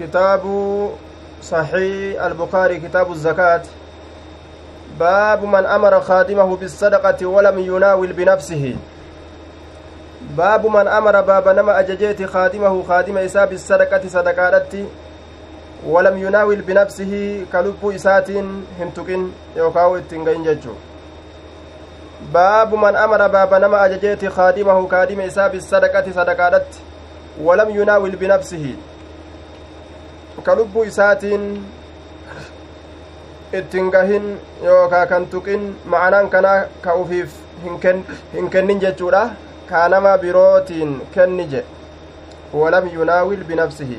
كتاب صحيح البخاري كتاب الزكاة. باب من أمر خادمه بالصدقة ولم يناول بنفسه. باب من أمر باب نما أججيت خادمه خادم إساء بالصدقة صدقاتي ولم يناول بنفسه كلب إسات هنتكن يوكاو التنغين ججو. باب من أمر باب نما أججيت خادمه خادم إساء بالصدقة صدقاتي ولم يناول بنفسه. كلب إسات ittiin gahin yookaa kan tuqin ma'anaan kanaa ka ufiif hin kennin jechuudha kaa nama birootiin kenni je walam yunaawil binafsihi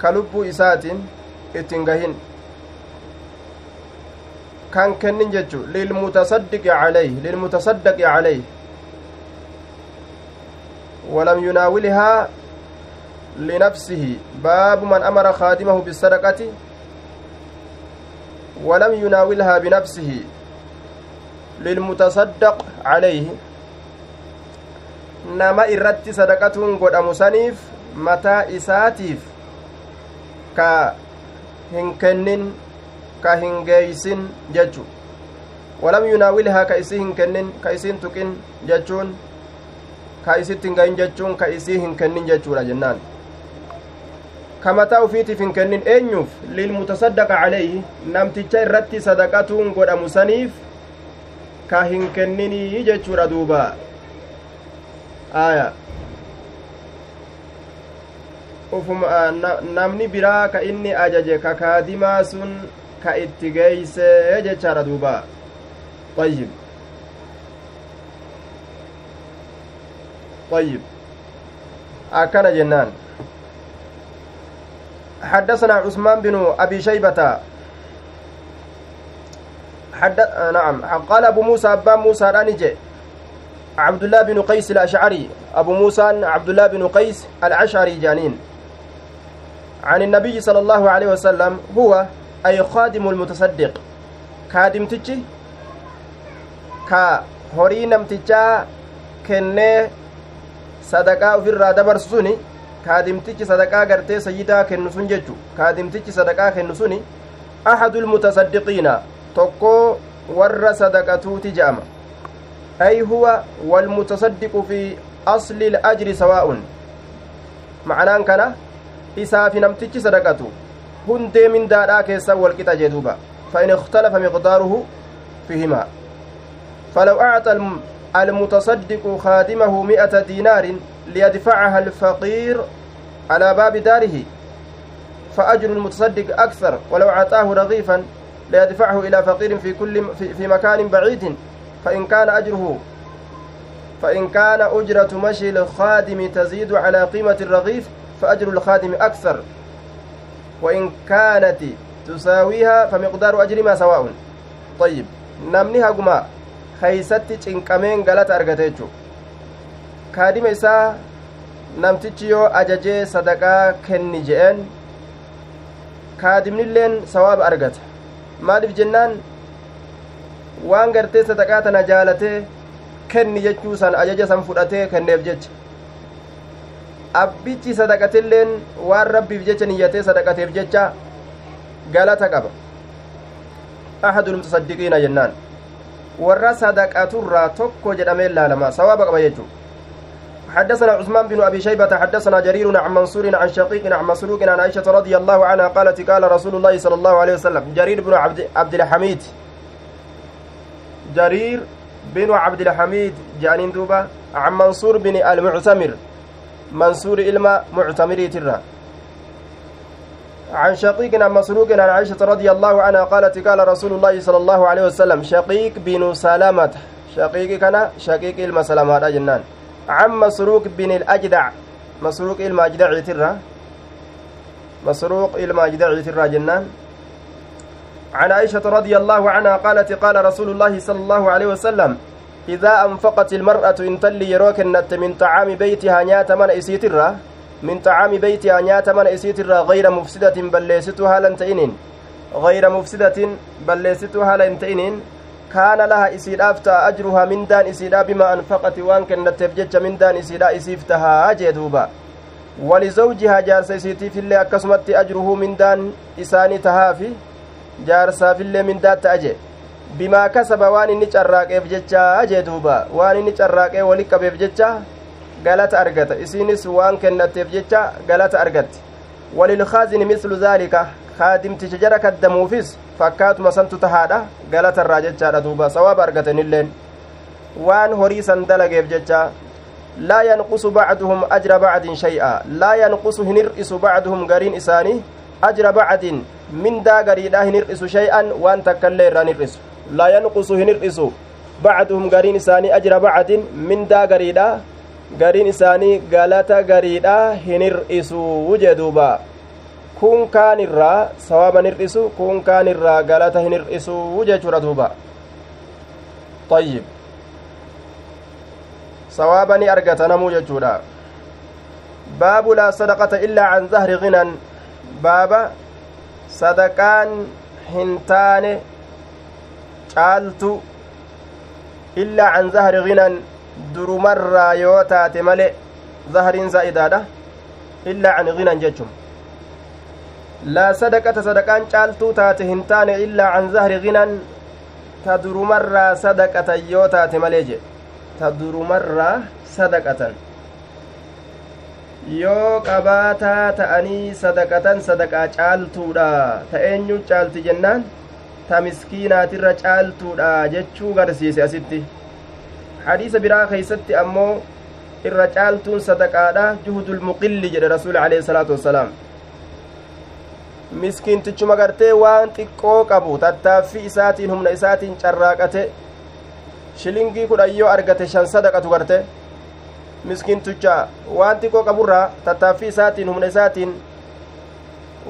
ka lubbuu isaatiin ittiin gahin kan kennin jechu lilmutasaddiqi calayh lilmutasaddaqi calayh ولم يناولها لنفسه باب من أمر خادمه بالصدقة ولم يناولها بنفسه للمتصدق عليه kennin ka hin geeysin jechu walam yunaawilhaa ka isii hin kennin ka isiin tuqin jechuun ka isitti hin gahin jechuun ka isii hin kennin jechuudha jennaan ka mataa ufiitiif hin kennin eenyuuf lilmutasaddaqa calayhi namticha irratti sadaqatuun godhamu saniif ka hin kenninii jechuudha duuba aya ufuma namni biraa ka inni ajaje ka kaadimaa sun ka itti geeyse jechaadha duuba ayyib ayyib akkana jennaan حدثنا عثمان بن أبي شيبة. حد... نعم. قال أبو موسى أبا موسى رانجي عبد الله بن قيس الأشعري. أبو موسى عبد الله بن قيس الأشعري جانين. عن النبي صلى الله عليه وسلم هو أي خادم المتصدق. خادم تجي؟ كا horii namtichaa kennee sadaqaa ofirraa dabarsu suni kaadimtichi sadaqaa gartee sayyidaa kennu sun jechu kaadimtichi sadaqaa kennu suni ahadul mutasaddiqiina tokkoo warra sadaqatuuti je'ama ay huwa walmutasaddiqu fi asli ilajri sawaa'un ma'anaan kana isaafi namtichi sadaqatu hundee mindaadhaa keessa walqixa jee duuba فإن اختلف مقداره فيهما فلو أعطى المتصدق خادمه مئة دينار ليدفعها الفقير على باب داره فأجر المتصدق أكثر ولو أعطاه رغيفا ليدفعه إلى فقير في كل في, في مكان بعيد فإن كان أجره فإن كان أجرة مشي الخادم تزيد على قيمة الرغيف فأجر الخادم أكثر. وإن كانت تساويها فمقدار أجر ما سواء. طيب نمني هقما خيستي galata argate jechuudha kaadima isaa namtichi yoo ajajee sadaqaa kenni je'een kaadimnilleen sawaaba argata maaliif jennaan waan gartee sadaqaa tana jaalatee kenni jechuu san ajaja san fudhatee kenneef jecha abbichi sadaqatilleen waan rabbiif jecha niyyatee sadaqateef jecha galata qaba ahadul mutasaddiqiina jennaan warra sadaqaturraa tokko jedhamee laalama sawaaba qaba jechuu حدثنا عثمان بن أبي شيبة حدثنا جرير عن منصور عن شقيق عن مسروق عن عائشة رضي الله عنها قالت قال رسول الله صلى الله عليه وسلم جرير بن عبد, عبد الحميد. جرير بن عبد الحميد جانين دوبا عن منصور بن المعتمر. منصور إلما معتمري ترى. عن شقيق عن مسروق عن عائشة رضي الله عنها قالت قال رسول الله صلى الله عليه وسلم شقيق بن سلامة. شقيق كان شقيق إلما سلامة جنان. عن مسروق بن الأجدع. مسروق الماجدع ترى مسروق الماجدع ترى جنان عن عائشة رضي الله عنها قالت قال رسول الله صلى الله عليه وسلم إذا أنفقت المرأة إن تلي يروك النت من طعام بيتها نيات من إسيترا من طعام بيتها نيات من إسيترا غير مفسدة بليستها لنتئنين غير مفسدة بليستها لنتئنين كان لها إسيدا أفتى أجرها من دان إسيدا بما أنفقت وان كانت تفجج من دان إسيدا إسيفتها جدوبا walizawjihaa jaarsa isiitiifillee akkasumatti ajruhuu mindaan isaanii tahaafi jaarsaafillee mindaa ta'a jee bimaa kasaba waan inni carraaqeef jecha jee duuba waan inni carraaqee wali qabeef jecha galata argata isiinis waan kennateef jecha galata argatti walilkaazini mislu zaalika kaadimticha jara kaddamuufis fakkaatuma santu tahaadha galata irraa jechaadha duuba sawaaba argatanilleen waan horii san dalageef jecha laa yanqusu bacduhum ajra bacdin shay'a laa yanqusu hin hir'isu bacduhum gariin isaanii ajra bacdin mindaa gariidha hin hir'isu shay'an waan takkaillee irraa hin hir'isu laa yanqusu hin hir'isu bacduhum gariin isaanii ajra bacdin mindaa gariidha gariin isaanii galata gariidha hin hir'isu jee duuba kun kaan irraa sawaaba hir'isu kun kaan irraa galata hin hir'isu jechuudha duuba طيب sawaaba ni argata namuu jechuudha baabu laa sadaqata illaa can zahri ginan baaba sadaqaan hin taane caaltu illaa can zahri ginan durumarraa yoo taate male zahriin zaa'idaadha illaa can ginan jechum laa sadaqata sadaqaan caaltuu taate hin taane illaa can zahri ginan ta durumarraa sadaqatan yoo taate malee jedhe ta durumarraa sadaqatan yoo qabaataa ta'anii sadaqatan sadaqaa caaltuudha ta eenyu caalti jennaan ta miskiinaatirra caaltuudha jechuu garsiise asitti hadiisa biraa keeysatti ammoo irra caaltuun sadaqaadha juhudul muqilli jedhe rasuuli alayhi salaatu wassalaam miskiintichuma gartee waan xiqqoo qabu tattaaffii isaatiin humna isaatiin carraaqate shilingii kudhan yoo argate shan sadaqatu garte miskiinticha waan xiqqoo qaburraa tattaaffii isaatiin humna isaatiin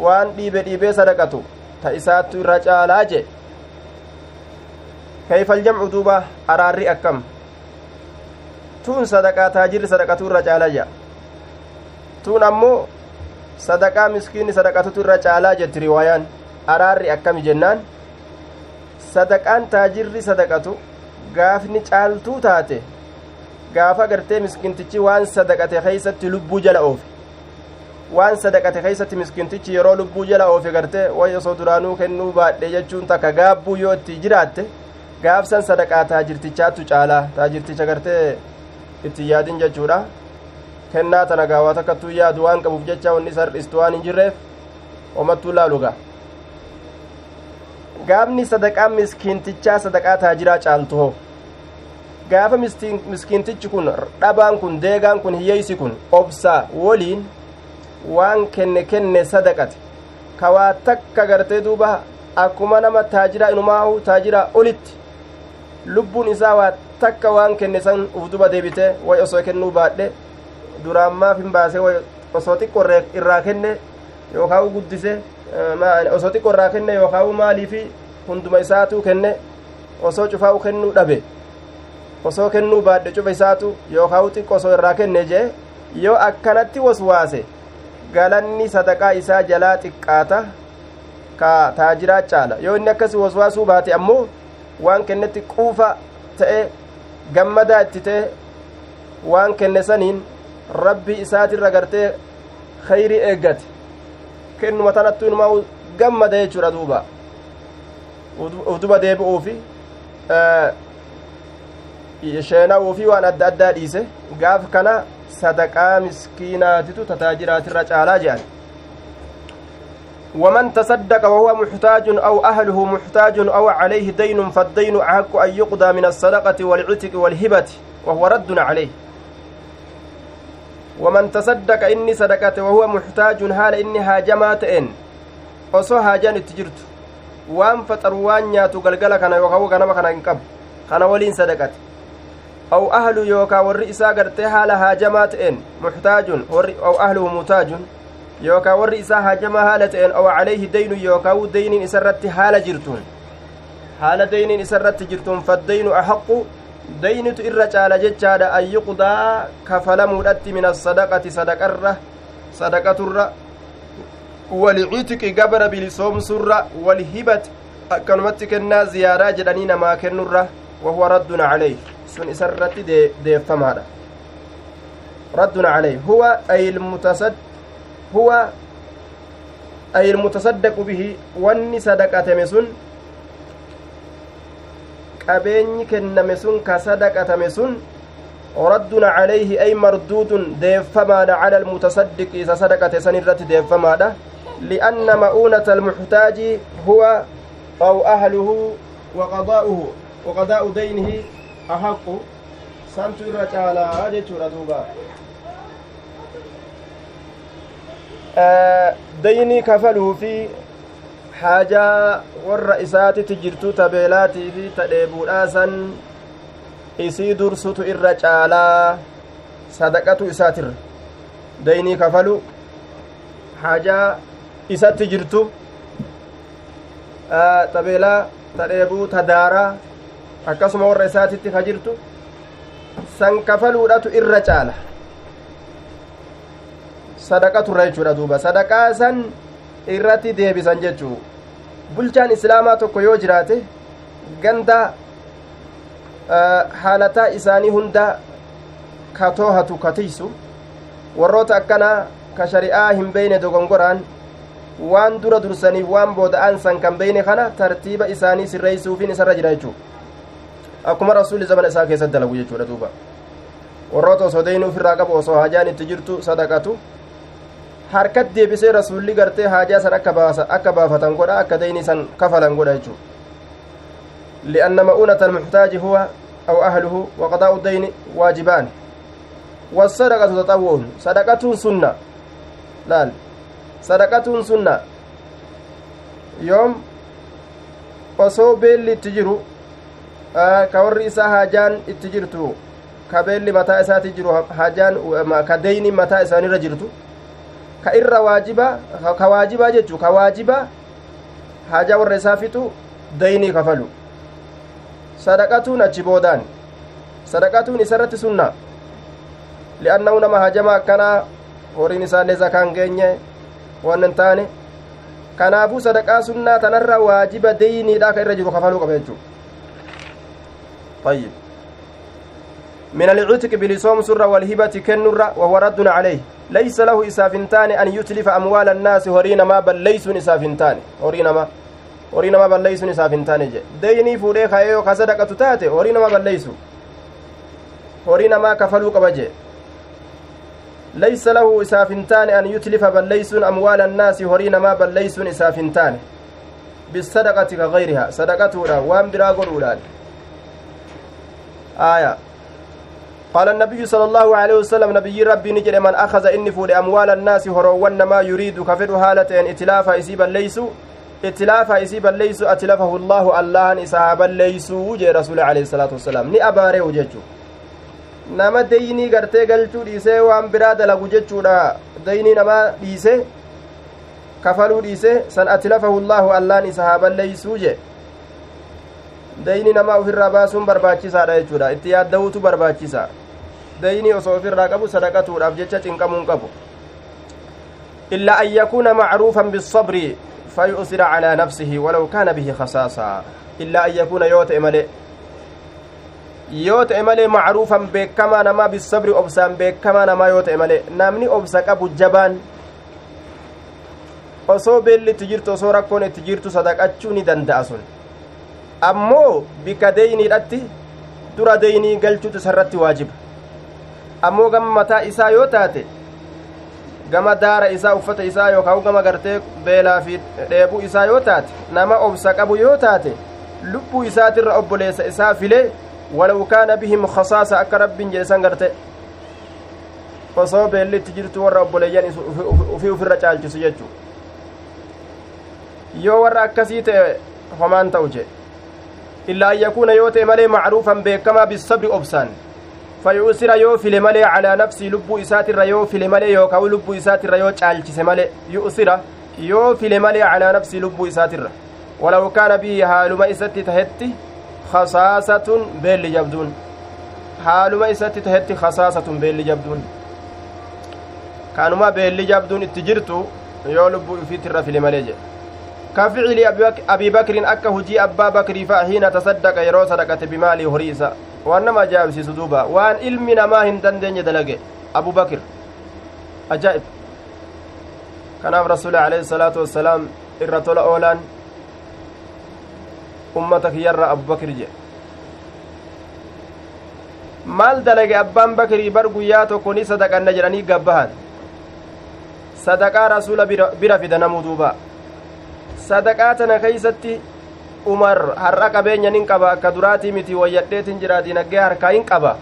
waan dhiibe dhiibee sadaqatu ta isaattu irra caalaa jee kayfal jamcu duuba araarri akkam tuun sadaqaa taajirri sadaqatu irra caalaa jea tuun ammoo sadaqaa miskiinni sadaqatutu irra caalaa jetti riwaayaan araarri akkami jennaan? Sadaqaan taajirri sadaqatu gaafni caaltuu taate gaafa gartee miskintichi waan sadaqate keeysatti lubbuu jala oofe. Waan sadaqate keeysatti miskintichi yeroo lubbuu jala oofe gartee way osoo duraanuu kennuu baadhe jechuun takka gaabbuu yoo itti jiraatte gaafsan sadaqaa taajirtichaattu caalaa. Taajirticha gartee itti yaadin jechuudha kennaa tana gaawaa takkattuu yaadu waan qabuuf jecha wanni isa hir'istu waan hin jirreef omattuu laaluga gaafni sadaqaa miskiintichaa sadaqaa taajiraa caaltu hoo. Gaafa miskiintichi kun dhabaan kun deegaan kun hiyyeeysi kun obsa woliin waan kenne kenne sadaqate kawaa takka gartee duuba akkuma nama taajiraa inumaahu taajiraa olitti. Lubbuun isaa waa takka waan kenne san uf duba deebite way osoo kennuu baadhe duraan maaf hin baase osoo xiqqo irraa kenne yookaan guddise osoo xiqqo irraa kenne yookaan maaliifi hunduma isaatu kenne osoo cufaa'u kennuu dhabe osoo kennuu baadhe cufa isaatu yookaan xiqqo osoo irraa kenne jee yoo akkanatti waswaase galanni sadaqaa isaa jalaa xiqqaata ka taajiraa caala yoo inni akkasi waswaasuu baate ammoo waan kennetti quufa ta'e gammadaa itti ta'e waan kenne saniin rabbi isaatirra gartee khayrii eeggate kennuma tanattu inumaa gammada jechuudha duuba uduba deebi'uufi sheena'uufi waan adda addaa dhiise gaaf kana sadaqaa miskiinaatitu tajaajilaatirra caalaa jedhan ومن تصدق وهو محتاج أو أهله محتاج أو عليه دين فالدين أحق أن يقضى من الصدقة والعتق والهبة وهو رد عليه ومن تصدق إني صدقت وهو محتاج حال إني هاجمات إن osoo haajaan itti jirtu waan faxaru waan nyaatu galgala kana yookaan ganama kana hin qabu kana waliin sadaqate aw ahlu yookaa warri isaa gartee haala haajamaa ta'een muxtaajun warri aw ahluhu mutaajun yookaa warri isaa haajamaa haala ta'een aw calayhi daynu yookaa dayniin isarratti haala jirtuun haala dayniin isarratti jirtuun faddaynu axaqu daynitu irra caala jechaadha an yuqdaa kafalamuudhatti min assadaqati sadaqarra sadaqaturra walcitiqi gabra bilisoomsurra walhibati akkanumatti kennaa ziyaadaa jedhanii namaa kennurra wahuwa raddun caleyh sun isa irratti deeffamaadha raddun caleyh huwa ay ilmutasaddaqu bihi wanni sadaqatame sun qabeenyi kenname sun ka sadaqatame sun raddun calayhi ay marduudun deeffamaadha cala almutasaddiqi isa sadaqate san irratti deeffamaadha lianna ma'uunata almuxtaaji huwa aw ahluhu waqadaa'uhu waqadaa'u daynihi ahaqu santu irra caalaa jechuudha duuba daynii kafaluu fi haajaa warra isaatitti jirtu tabeelaatii fi tadheebuudhaasan isii dursutu irra caalaa sadaqatu isaatirra daynii kafalu haajaa isatti jirtu tabeelaa tadheebuu tadaaraa akkasuma warra isaatitti ka jirtu san kafaluudhatu irra caala sadaqaturra jechuudha duuba sadaqaa san irratti deebisan jechuu bulchaan islaamaa tokko yoo jiraate ganda haalataa isaanii hunda ka toohatu ka tiysu warroota akkanaa ka shari'aa hin beyne dogongoraan waan dura dursaniif waan booda'aan san kan beyne kana tartiiba isaanii sirreeysuufin isarra jira jechuu akkuma rasuulli zamana isaa keessatti dalagu jechuudha duuba warroota osoo deynuu ofirraa qabu osoo hajaan itti jirtu sadaqatu harkat deebisee rasuulli gartee haajaa san akka baafatan godha akka deyni san kafalan godha jechuu lianna ma'uunata almuxtaaji huwa aw ahluhu waqadaa'u dayni waajibaan والصدقة تطوع صدقة سنة laal sadaqatuun sunna yoom osoo beelli itti jiru ka warri isaa haajaan itti jirtu ka beelli mataa isaati jiru haajaan ka deyni mataa isaanirra jirtu ka irra waajiba ka waajibaa jechuu ka waajiba haajaa warra isaa fixu daynii kafalu sadaqatuun achi boodaan sadaqatuun isarratti sunna li'annahu nama hajama akkanaa horiin isaallee zakaan geenye waan hin taane kanaafuu sadaqaa sunnaa tanarra waajiba deyniidha ka irra jiru kafaluu qaba jechuu طيب من العتق بلصوم سر والهبة كنر وهو رد عليه ليس له إسافنتان أن يتلف أموال الناس هرين ما بل ليس إسافنتان. هرين ما هرين ما بل ليس إسافنتان. جي. ديني فوري خيو كصدقة تاتي هرين ما بل ليس هرين ما كفلوا قبجي ليس له إسافنتان أن يتلف بل ليس أموال الناس هرين ما بل ليس إسافنتان. بالصدقة كغيرها. صدقة وام برا قرولان آية. قال النبي صلى الله عليه وسلم نبي ربي نجد من أخذ إني فود أموال الناس هرون ما يريد كفر هالتين اتلاف إسيبا ليس اتلاف إسيبا ليس أتلفه الله الله إسحابا ليس وجه رسول عليه الصلاة والسلام ني أباري وجهه deynii gartee galchuu dhiisee waan biraa dalagu jechuudha deynii namaa dhiise kafaluu dhiise san atlafahu llaahu allaan isa haa balleeysuu je deynii namaa ofirraa baasuun barbaachisaadha jechuudha itti yaadda'uutu barbaachisa deynii osoo ofirraa qabu sadaqatuudhaaf jecha cinqamuun qabu إلا أن يكون معروفا بالصبر فيؤثر على نفسه ولو كان به خصاصة إلا أن يكون يوت إملئ yoo ta'e malee macruufan beekamaa namaa bisabri obsaan beekamaa namaa yoo ta'e malee namni obsa qabu jabaan osoo beelli itti jirtu osoo rakkoon itti jirtu sadaqachuu ni danda'a sun ammoo bika deeyniidhatti dura deeynii galchuutu isarratti waajiba ammoo gama mataa isaa yoo taate gama daara isaa uffata isaa yookaan gama gartee beelaa fi dheebuu isaa yoo taate nama obsa qabu yoo taate lubbuu isaatirra obboleessa isaa filee ولو كان بهم خصاصة أكا رب جيسان غرتي osoo beellitti jirtu warra obboleeyyan ufii ufirra caalchisu jechu yoo warra akkasii ta'e homaan ta'u je illaa yakuuna yoo ta'e malee macruufan beekamaa bisabri obsaan fayuusira yoo file malee calaa nafsii lubbuu isaatirra yoo file malee yookaan lubbuu isaatirra yoo caalchise malee yu'sira yoo file malee calaa nafsii lubbuu isaatirra walaw kaana bihi haaluma isatti tahetti khasaasatun beelli jabduun haaluma isatti tahetti khasaasatun beelli jabduun kanuma beelli jabduun itti jirtu yoo lubbuu ifiitirra file malee jedhe ka ficili abii bakrin akka hujii abbaa bakrii fa'a hiina tasaddaqa yeroo sadaqate bimaalii horii isa waan nama ajaa'ibsiisu duuba waan ilmi namaa hin dandeenye dalage abu bakir ajaa'ib kanaaf rasuuli alayhi salaatu wassalaam irra tola oolaan ummata kiyyarra abubakir jedhe maal dalage abbaan bakirii bar guyyaa tokko ni sadaqanna jedhanii gabbahan sadaqaa rasuula bira fida namuu duuba sadaqaa tana keeysatti umar har'a qabeenya nin qaba akka duraatii miti wayyadheetin jira dinagdee harkaa hin qaba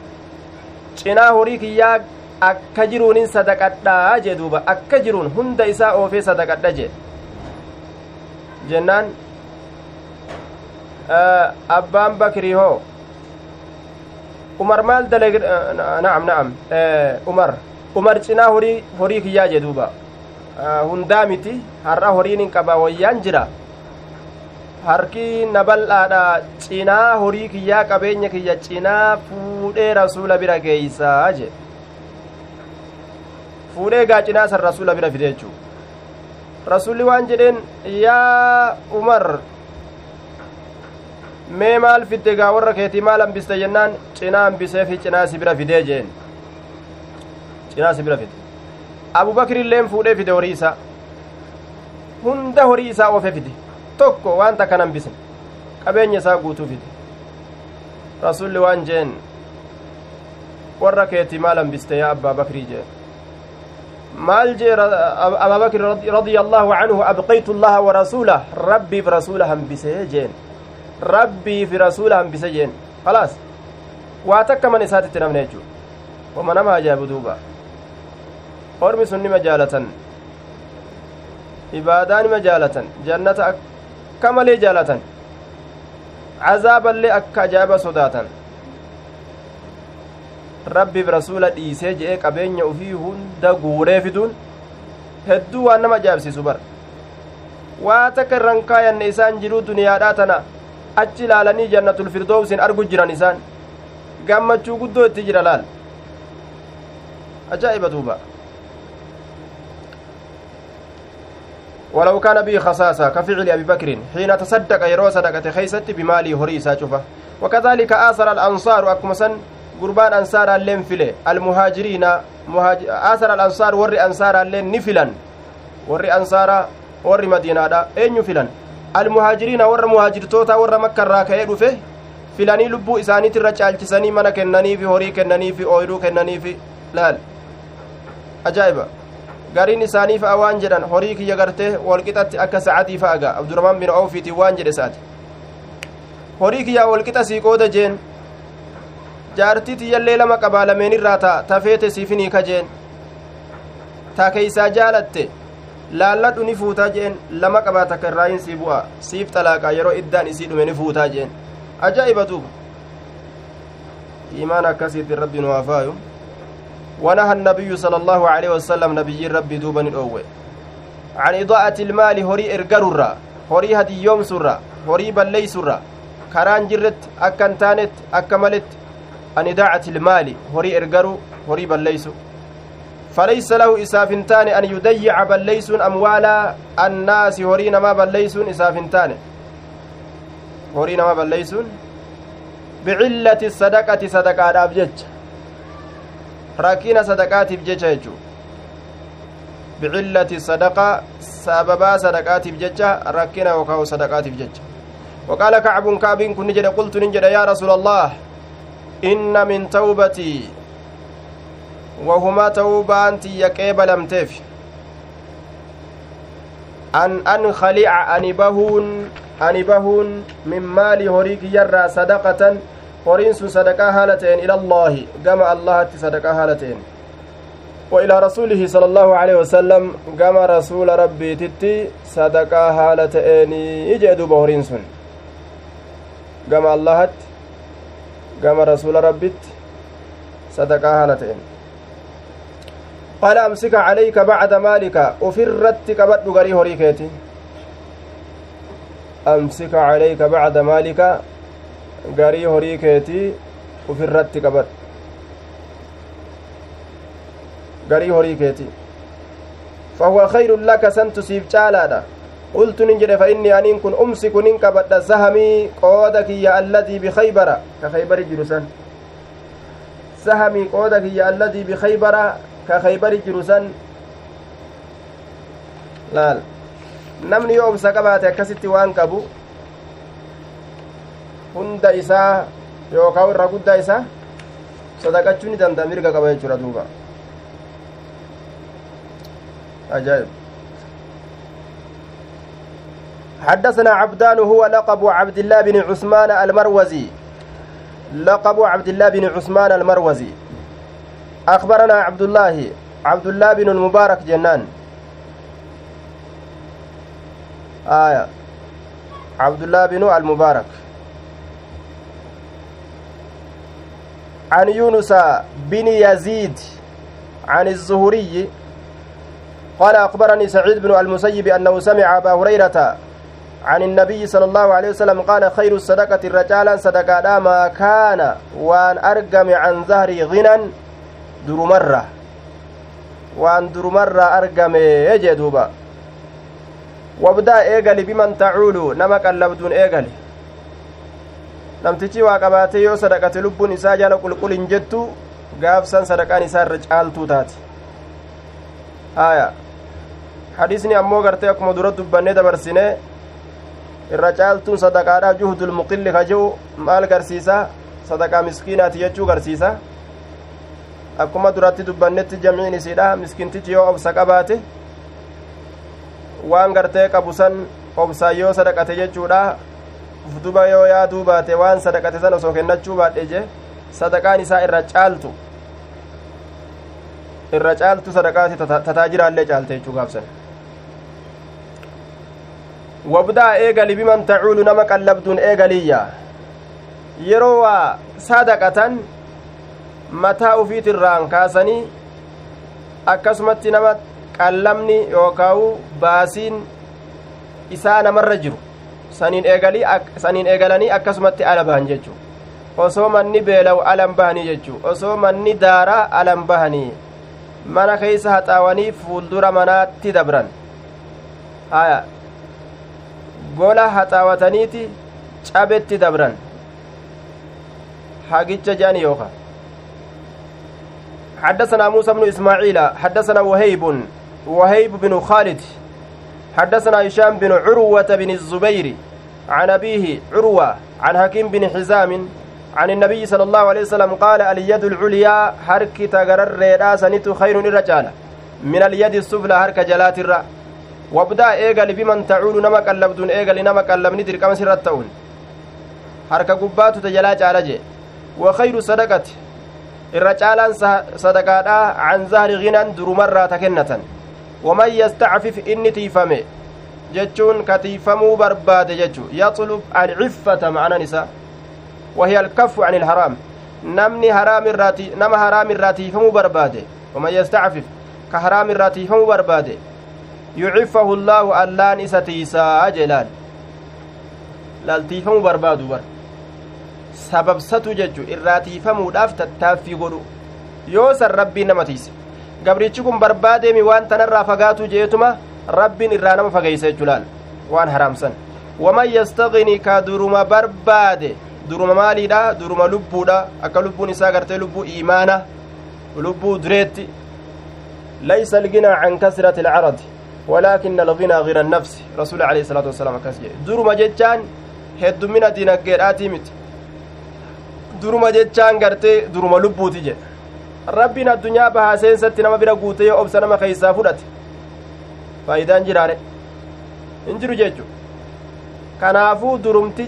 cinaa horii kiyyaa akka jiruunin sadaqadhaa jee duuba akka jiruun hunda isaa oofee sadaqadha jee jennaan abbaan bakirii hoo umar maal dalage naam umar umar cinaa horii horii kiyyaa jee hundaa miti har'a horiin hin qaba wayyaan jira harki na bal'aadha cinaa horii kiyyaa qabeenya kiyya cinaa fuudhee rasuula bira geeysaa jee fuudhee gaacinaa san rasuula bira fide jechuu rasulli waan jedheen yaa umar mee maal fidde gaa warra keetii maal hambiste jennaan cinaa hambiseefi cinaa si bira fidee jeen cinaa si bira fide abubakir illeen fuudhee fide horii isaa hunda horii isaa oofe fide tokko waan takkan hambisne qabeenya isaa guutuu fide rasulli waan jeen warra keetii maal hambiste yaa abbaa bakrii jeen maal jee abaa bakr radia allaahu canhu abqaytu allaha wa rasuulah rabbiif rasuula hambisee jeen rabbiif rasuula hambise jeen khalaas waa takka man isaatitti namne jechuu wama nama ajaa'ibu duuba ormi sun nima jaalatan ibaadaa nima jaalatan jannata akka malee jaalatan. Cazaaballee akka ajaa'iba sodaatan. Rabbiif rasuula dhiisee je'ee qabeenya ufii hunda guuree fiduun hedduu waan nama ajaa'ibsiisu bara. Waa takka irran kaayanne isaan jiruu duniyaadhaa tana achi ilaalanii jannatul firdoowsin argu jiran isaan gammachuu guddoo itti jira laal? Ajaa'iba duuba ولو كان به خصاصة كفعل أبي بكر حين تصدق يرو صدقة خيست بمالي هري ساچفة وكذلك آثر الأنصار أكمسن gurbaan ansaaraalleen file almuhaajiriina asar alansaar warri ansaaraalleen ni filan warri ansaara warri madiinaadha eenyu filan almuhaajiriina warra muhaajirtoota warra makkarraa ka'ee dhufe filanii lubbuu isaaniitirra caalchisanii mana kennaniifi horii kennaniifi ooyiruu kennaniifi laal ajaa'iba gariin isaanii fa'a waan jedhan horii kiyya gartee walqixatti akka sa'atii fa'aga abdurahmaan bin awfiitiin waan jedhe saati horii kiyyaa walqixa sii qooda jeen jaartii tiyyallee lama qabaa lameen irraa ta tafeete siifini kajeen ta keeysaa jaalatte laalladhu ni fuutaa jeen lama qabaa takka irraayin sii bu'a siif xalaaqa yeroo iddaan isii dhume ni fuutaa jeen ajaa'iba duuba iimaan akkasiitin rabbi nu haafaayu ونهى النبي صلى الله عليه وسلم نبي ربي دوبا الأول عن إضاءة المال هري إرقرر هري هدي يوم سرة هري بلي سرة كران جرت أكن أكملت an idaacati ilmaali horii ergaruu horii balleeysu falaysa lahu isaaf hin taane an yudayyica balleeysuun amwaala annaasi horii namaa balleeysuun isaaf hin taane horii namaa balleeysuun bicillati sadaqati sadaqaadhaaf jecha rakkina sadaqaatiif jecha jechuu bicillati sadaqa sababaa sadaqaatiif jecha rakkina yookaa sadaqaatiif jecha وقال كعب كعب كن جد قلت نجد يا رسول الله min tawbatii wahuma tawbaan tiyya qeebalamteef an ankhalica ani bahuun ani bahuun min maali horii kiyyarraa sadaqatan horiin sun sadaqaa haala ta'en ila allaahi gama allahatti sadaqaa haala ta'en وإلى رسوله صلى الله عليه وسلم كما رسول ربي تتي صدقا حالة إني يجدوا بهرين سن كما الله rasuula rabbitti sadaqaa haala ta'en qaala amsika calayka bacda maalika ufirratti qabadhu garii horii keeti amsika calayka bacda maalika garii horii keetii ufirratti qabadhu garii horii keetii fahuwa khayrun laka santu siif caalaadha قلت ننجد فإني أنين كن أمسك ننكبت سهمي قودك يا الذي بخيبر كخيبر جرسان سهمي قودك يا الذي بخيبر كخيبر جرسان laal namni yoo obsa qabaate akkasitti waan qabu hunda isaa yookaan irra guddaa isaa sadaqachuu ni danda'a mirga qaba jechuudha duuba. Ajaa'ib. حدثنا عبدان هو لقب عبد الله بن عثمان المروزي. لقب عبد الله بن عثمان المروزي. أخبرنا عبد الله عبد الله بن المبارك جنان. آية. عبد الله بن المبارك. عن يونس بن يزيد عن الزهري قال أخبرني سعيد بن المسيب أنه سمع أبا هريرة عن النبي صلى الله عليه وسلم قال خير الصدقة الرجالا صدقة ما كان وأن أرقم عن ظهر غنى درمرة وأن درمرة أرقم يجدوبا وابدأ إيقلي بمن تعول. نمك اللبدون إيقلي namtichi waa qabaatee yoo sadaqate lubbuun isaa jala qulqulin jettu gaafsan sadaqaan isaa irra caaltuu taate haya hadiisni ammoo gartee akkuma dura dubbannee dabarsine irra caaltuun sadaqaadha juhdul muqilli ka jehu maal garsiisa sadaqaa miskiinaati jechuu garsiisa akkuma duratti dubbannetti jamciin isiidha miskintichi yoo obsa qabaate waan gartee qabu san obsaan yoo sadaqate jechuudha ufduba yoo yaaduu baate waan sadaqate san osoo kennachuu baadhe je sadaqaan isaa irra caaltu irra caaltu sadaqaati tataajiraallee caalte jechuu gaafsan wabdaa eegali biman tacuulu nama qallabduun eegaliyya yeroo waa sadaqatan mataa ufiitirraan kaasanii akkasumatti nama qallamni yookaawu baasiin isaa namarra jiru saniin eegalanii akkasumatti ala bahan jechuu osoo manni beelawu alan bahanii jechuu osoo manni daaraa alan bahanii mana keeysa haxaawanii fuuldura manaatti dabran gola haxaawataniiti cabetti dabran hagicha jeani yooka حدثنا موسى بن إسماعيل حدثنا وهيب وهيب بن خالد حدثنا هشام بن عروة بن الزبير عن أبيه عروة عن حكيم بن حزام عن النبي صلى الله عليه وسلم قال اليد العليا حرك تغرر راسنت خير الرجال من اليد السفلى حرك جلات الرّ وابدا ايغل بمن تعول نما قلبدون ايغل نما قلبني درقم سرتون حركه غباتو تجلا جالجه وخير صدقه sadaqaadha can zahri ginan durumarraa ta kennatan waman yastacfif inni tiifame jechuun ka tiifamuu barbaade jechu yaxlub alciffata macnan isa wahiya alkaffu can ilharaam namni haraam irraati nama haraam irraa tiifamuu barbaade waman yastacfif ka haraam irraa tiifamuu barbaade yuciffahu allaahu allaan isa tiisaa jeelaal laltiifamuu barbaadu bar sababsatu jechu irraa tiifamuudhaaf tattaaffii godhu yoo san rabbiin nama tiise gabrichi kun barbaadeemi waan tanarraa fagaatu jeetuma rabbiin irraa nama fageeysa jechu laal waan haraamsan waman yastagini ka duruma barbaade duruma maaliidha duruma lubbuudha akka lubbuun isaa gartee lubbuu iimaana lubbuu dureetti laysa alginaa can kasrati alcaradi ولكن الغنى غنى النفس رسول عليه الصلاة والسلام أكاس درما جتان هدمنا دينaggeedhaati miti duruma jechaan gartee duruma lubbuuti jedhe rabbiin addunyaa bahaa seensatti nama bira guute yoo obsa nama keeysaa fudhate faayidaan jiraare hin jiru jechu kanaafuu durumti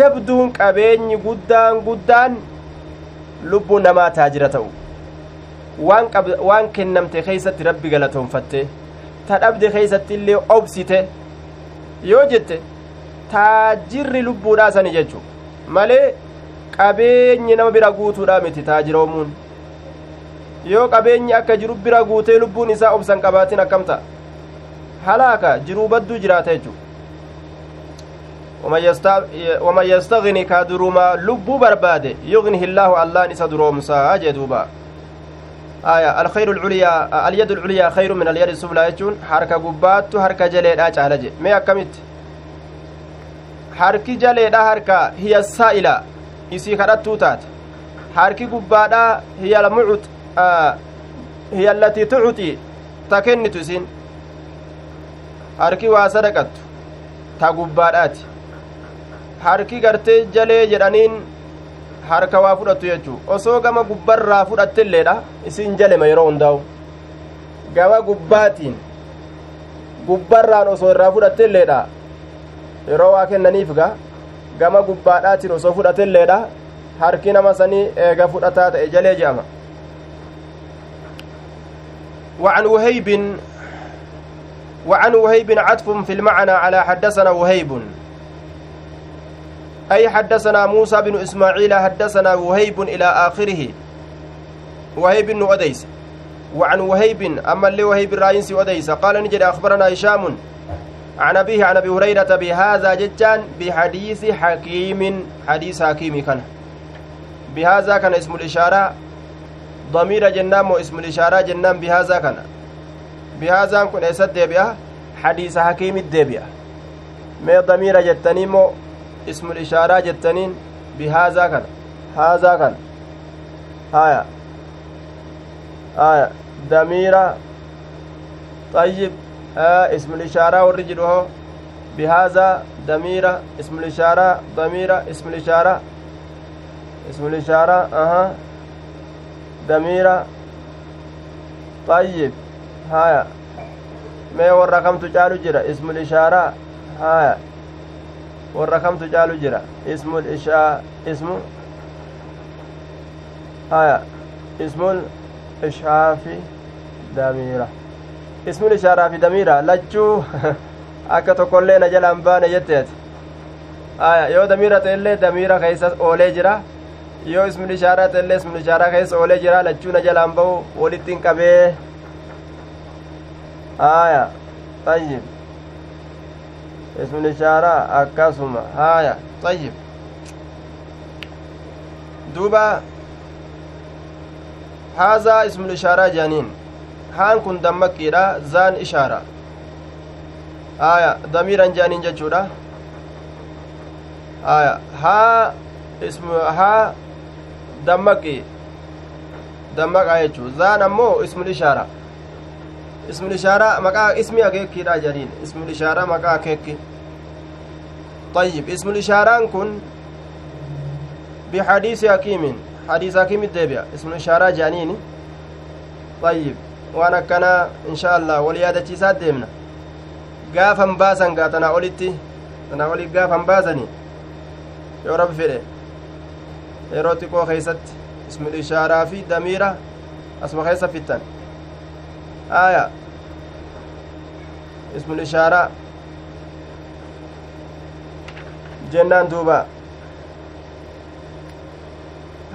jabduun qabeenyi guddaan guddaan lubbuun namaa taajira ta'u. Waan kennamte keeysatti rabbi galatoonfatte ta dhabde keeysatti illee obsite yoo jette taajirri lubbuudhaa sani jechu malee qabeenyi nama bira guutuudha miti taajiroomuun yoo qabeenyi akka jiru bira guutee lubbuun isaa obsan qabaatin akkam ta'a halaaka jiruu badduu jiraata jechu waman yastagni ka duruma lubbuu barbaade yugnihi illaahu allaan isa duroomsaa jee duuba aya alkhayru lculyaa alyadu lculyaa khayru min alyadi suflaa jechuun harka gubbaattu harka jaleedha caala je mee akkamitti harki jaleedha harka hiya saa'ila isii kadhattuu taate harki gubbaadha hiya hiya allatii tucuxi ta kennitu isin harki waa sadaqattu ta gubbaadhaati harki gartee jalee jedhaniin harka waa fudhattu jechuu osoo gama gubbarraa fudhatteilleedha isin jalema yeroo hundaa'u gama gubbaatiin gubbarraan osoo irraa fudhatteilleedha yeroo waa kennaniif ga gama gubbaadhaatiin osoo fudhatteilleedha harki nama sanii eega fudhataa ta'e jalee je'ama وعن وهيب وعن وهيب عطف في المعنى على حدثنا وهيب. أي حدثنا موسى بن إسماعيل حدثنا وهيب إلى آخره. وهيب بن أديس. وعن وهيب أما اللي وهيب الرئيس أديس. قال نجد أخبرنا هشام عن أبيه عن أبي هريرة بهذا جتان بحديث حكيم حديث حكيم كان. بهذا كان اسم الإشارة. ضمير جنان واسم الإشارة جنان بهذا كان. بهذا كن ايسد ديبئة حديث حكيم الديبئة ما ضمير جتني مو اسم الإشارة جتنين بهذا كان. هذا كان. هايا آية. ضمير. طيب. آه اسم الإشارة والرجل بهذا ضمير. اسم الإشارة ضمير. اسم الإشارة. اسم الإشارة أها. ضمير طيب هايا ما كم تجعلوا جرا اسم الإشارة هايا kamtu caalu jira ismul ishaa ismu haya ismul ishaafi damiira ismul ishaaraa fi damiira lachuu akka tokkollee na jalaan baane jetteeti haya yoo damiira ta'ellee damiira keessa oolee jira yoo ismul ishaaraa ta'ellee ismul ishaaraa keessa oolee jira lachuu na jalaan ba'u walitti hin qabee haya tayyib اسم الإشارة أكاسما هايا طيب دوبا هذا اسم الإشارة جانين haan kun dammakkiidha zaan ishaara aya damiiran jaaniin jechuudha aya haa ismu haa dammaqi dammaqaa jechuu zaan ammoo ismul ishaara. Ismul ishaara maqaa ismi akeekkiidha janiin ismul ishaara maqaa akeekki. طيب اسم الإشارة كن بحديث حكيم حديث حكيم الدبيع اسم الإشارة جانيني طيب وأنا كان إن شاء الله وليادة تيسات ديمنا قافا باسا قاتنا أوليتي أنا أولي قافا باسني يا رب فيري yeroo xiqqoo keeysatti ismul ishaaraa fi damiira asuma keessa fittan. Aya. Ismul ishaaraa. جنان دوبا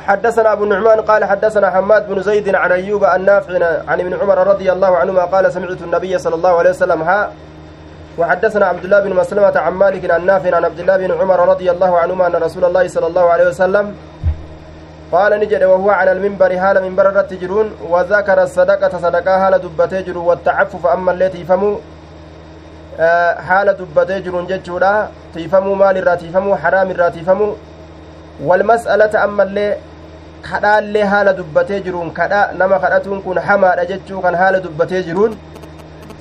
حدثنا أبو النعمان قال حدثنا حماد بن زيد عن أيوب النافع عن ابن عمر رضي الله عنهما قال سمعت النبي صلى الله عليه وسلم ها. وحدثنا عبد الله بن مسلمة عن مالك عن نافع عن عبد الله بن عمر رضي الله عنهما أن رسول الله صلى الله عليه وسلم قال نجد وهو على المنبر حال منبر التجرون وذكر الصدقة صدقة حال دبتجر والتعفف أما التي jiruun jechuudha tiifamuu maal irraa tiifamuu haraam irraa tiifamuu walmas'alata ammallee kadhaallee haala dubbatee jiruun kadha nama kadhatuun kun hamaadha jechuu kan haala dubbatee jiruun